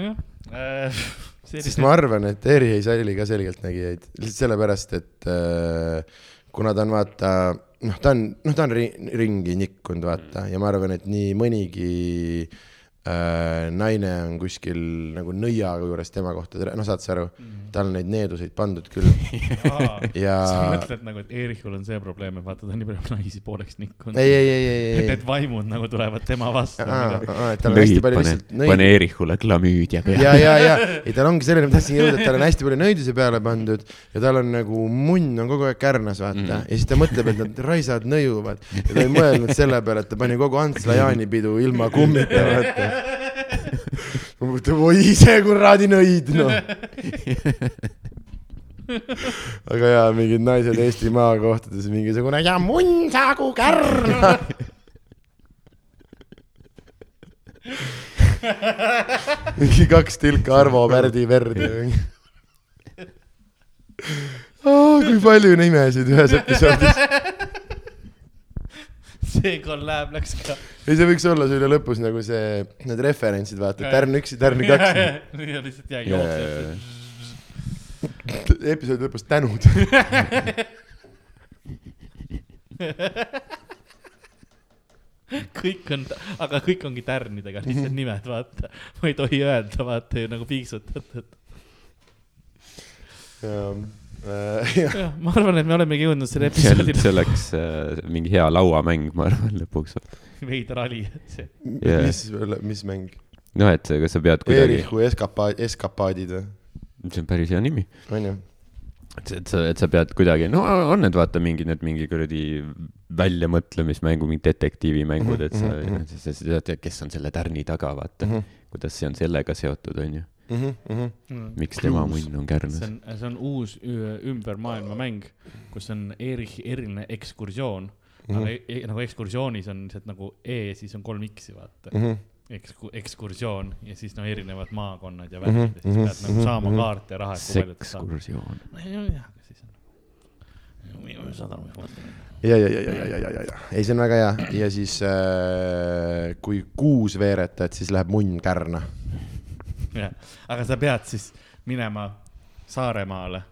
Speaker 3: nojah äh,.
Speaker 2: sest ma arvan, et Eri ei salli ka selgeltnägijaid, lihtsalt sellepärast, et äh, kuna ta on vaata, noh, ta on, noh, ta on ri ringi nikkunud, vaata, ja ma arvan, et nii mõnigi äh, naine on kuskil nagu nõia juures tema kohta, noh, saad sa aru, tal on neid needuseid pandud küll <laughs> ja
Speaker 3: sa mõtled nagu, et Eerikul on see probleem, et vaata ta on nii palju naisi pooleks nikkunud.
Speaker 2: ei, ei, ei, ei, ei, <laughs>
Speaker 3: Need vaimud nagu tulevad tema vastu.
Speaker 2: et tal on hästi
Speaker 4: nõid,
Speaker 2: palju
Speaker 4: pane
Speaker 2: lihtsalt,
Speaker 4: pane
Speaker 2: nõid.
Speaker 4: Eerikule klamüüdia
Speaker 2: ja,
Speaker 4: peale.
Speaker 2: ja, ja, <laughs> ei tal ongi selline, ma tahtsingi jõuda, et tal on hästi palju nõidusi peale pandud ja tal on nagu munn on kogu aeg kärnas, vaata mm.. ja siis ta mõtleb, et nad raisad nõiuvad ja ta ei mõelnud selle peale, et ta pani kogu Ants Lajani pidu ilma kummita, vaata. Ma mõtlen, oi see kuradi nõid, noh. aga jaa, mingid naised Eesti maakohtades mingisugune ja munn saagu kärna. mingi kaks tilka Arvo Pärdi verd mingi. kui palju nimesid ühes episoodis. <laughs>
Speaker 3: see kolläb läks ka.
Speaker 2: ei, see võiks olla selle lõpus nagu see, need referentsid, vaata, Tärn üks ja Tärn kaks. <laughs>
Speaker 3: ja lihtsalt jäi jooksma. <laughs>
Speaker 2: episoodi lõpus tänud.
Speaker 3: kõik on, aga kõik ongi tärnidega lihtsalt nimed, vaata. ma ei tohi öelda, vaata ju nagu piiksutad, et
Speaker 2: äh, <laughs>
Speaker 3: jah, ma arvan, et me olemegi jõudnud selle
Speaker 4: see
Speaker 3: episoodini
Speaker 4: see oleks äh, mingi hea lauamäng, ma arvan, lõpuks.
Speaker 3: veider ali, et see.
Speaker 4: Jaa.
Speaker 2: mis, mis mäng?
Speaker 4: noh, et kas sa pead kuidagi,
Speaker 2: Eeriku eskapaad, eskapaadid või?
Speaker 4: see on päris hea nimi.
Speaker 2: onju.
Speaker 4: et, et sa, et sa pead kuidagi, no on need vaata mingi need mingi kuradi väljamõtlemismängu, mingid detektiivimängud, et sa mm, -hmm. sa, sa tead, kes on selle tärni taga, vaata mm, -hmm. kuidas see on sellega seotud, onju. miks tema munn on kärnas
Speaker 3: see. on, see on uus ümber maailma mäng, kus on Erich eriline ekskursioon mm. -hmm. aga e nagu ekskursioonis on lihtsalt nagu E ja siis on kolm X-i vaata mm.
Speaker 2: Mhm.
Speaker 3: -hmm. Eksku-, ekskursioon ja siis no erinevad maakonnad ja
Speaker 2: Mhm,
Speaker 3: värgid ja siis
Speaker 2: mhm,
Speaker 3: pead nagu
Speaker 2: mhm,
Speaker 3: saama
Speaker 2: mhm.
Speaker 3: kaarte ja raha, et kui palju ta saab.
Speaker 4: sekskursioon.
Speaker 3: jah, aga siis on.
Speaker 2: ja, ja, ja, ja, ja, ja, ja, ja, ei, see on väga hea ja siis äh, kui kuus veeretad, siis läheb munn kärna.
Speaker 3: jah, aga sa pead siis minema Saaremaale,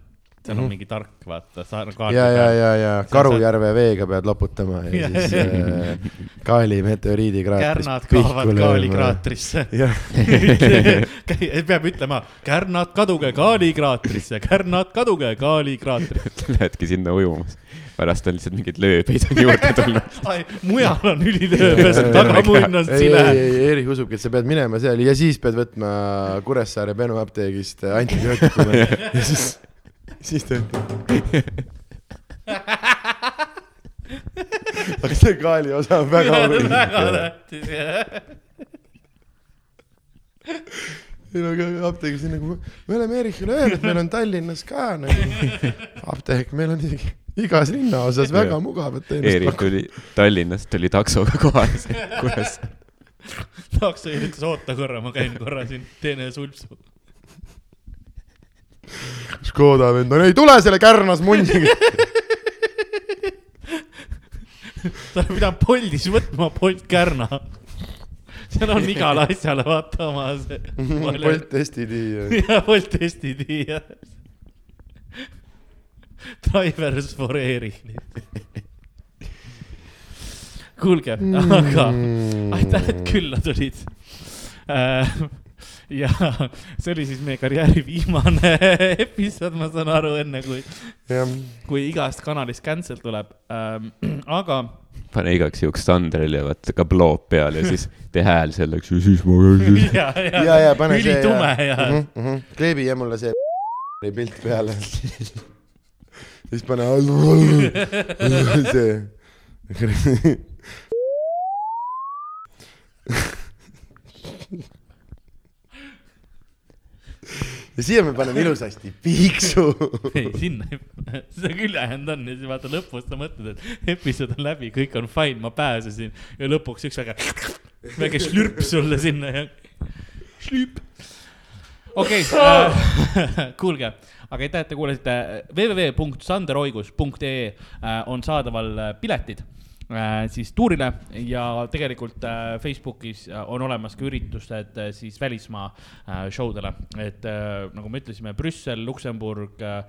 Speaker 3: seal on
Speaker 2: Mhm.
Speaker 3: mingi tark, vaata, Saare
Speaker 2: ja, ja, ja, ja Karujärve veega pead loputama ja <laughs> siis äh, Kaali meteoriidikraatris.
Speaker 3: kärnad kaovad Kaali. kraatrisse. <laughs> peab ütlema, kärnad kaduge Kaali kraatrisse, kärnad kaduge Kaali kraatrisse. <laughs>
Speaker 4: Lähedki sinna ujumas. Pärast on lihtsalt mingeid lööbeid on juurde tulnud. <laughs>
Speaker 3: mujal on ülilööbes, tagamunn on
Speaker 2: ei, ei,
Speaker 3: sile.
Speaker 2: ei, Eerik usubki, et sa pead minema seal ja siis pead võtma Kuressaare Benu apteegist antibiootikumi <laughs> ja siis, siis ta ütleb. <laughs> aga see Kaali osa on väga oluline.
Speaker 3: väga tähtis, jah.
Speaker 2: meil on ka apteegis nii nagu, me oleme Erikile öelnud, meil on Tallinnas ka nagu apteek, meil on isegi igas linnaosas väga
Speaker 4: Jah.
Speaker 2: mugavat
Speaker 4: Eerik tuli Tallinnast, tuli taksoga kohale, <laughs> kuras.
Speaker 3: takso üritas oota korra, ma käin korra siin, teen ühe sulpsu.
Speaker 2: Škoda vend, no ei tule selle Kärnas mundiga. <laughs>
Speaker 3: ta oleks pidanud Boltis võtma Bolt Kärna. seal on igale asjale vaata oma see. <laughs>
Speaker 2: Bolt STD.
Speaker 3: ja Bolt STD ja. <laughs> Drivers for Erik. kuulge, aga aitäh, et külla tulid. ja see oli siis meie karjääri viimane <laughs> episood, ma saan aru, enne kui,
Speaker 2: jah,
Speaker 3: kui igast kanalist cancel tuleb. <clears throat> aga
Speaker 4: pane igaks juhuks Sandrile vaata ka bloop peal ja siis tee hääl selleks ja siis ma <laughs>
Speaker 3: ja, ja,
Speaker 2: ja, ja pane see.
Speaker 3: ülitume ja, ja..
Speaker 2: Mm -hmm. kleebi ja mulle see pilt peale. Siis pane see. ja siia me paneme ilusasti piiksu.
Speaker 3: ei, sinna, seda küll jäänud on ja siis vaata lõpus sa mõtled, et episood on läbi, kõik on fine, ma pääsesin ja lõpuks üks väike, väike slürp sulle sinna ja. slüüp. okei okay,, kuulge, aga aitäh, et te kuulasite www.sanderoigus.ee äh, on saadaval äh, piletid äh, siis tuurile ja tegelikult äh, Facebookis äh, on olemas ka üritused äh, siis välismaa äh, show dele, et äh, nagu me ütlesime, Brüssel, Luksemburg äh,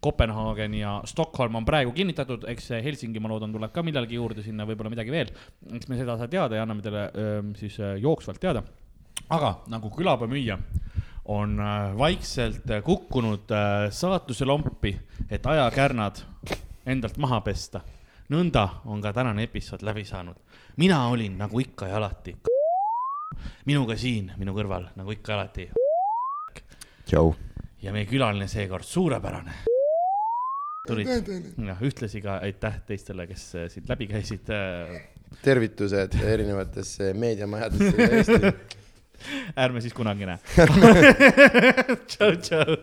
Speaker 3: Kopenhaagen ja Stockholm on praegu kinnitatud, eks Helsingi, ma loodan, tuleb ka millalgi juurde sinna, võib-olla midagi veel. eks me seda saa teada ja anname teile öö, siis öö, jooksvalt teada. aga nagu külapäevamüüja on äh, vaikselt äh, kukkunud äh, saatuse lompi, et ajakärnad endalt maha pesta. nõnda on ka tänane episood läbi saanud. mina olin nagu ikka ja alati. minuga siin minu kõrval nagu ikka ja alati
Speaker 4: tšau.
Speaker 3: ja meie külaline seekord suurepärane. tulid jah, ühtlasi ka aitäh teistele, kes siit läbi käisid.
Speaker 2: tervitused erinevatesse meediamajadesse üle Eesti. <laughs> <laughs>
Speaker 3: ärme siis kunagi näe. <laughs> tšau, tšau.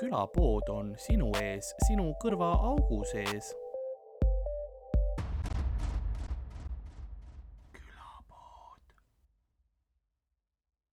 Speaker 1: külapood on sinu ees, sinu kõrvaaugu sees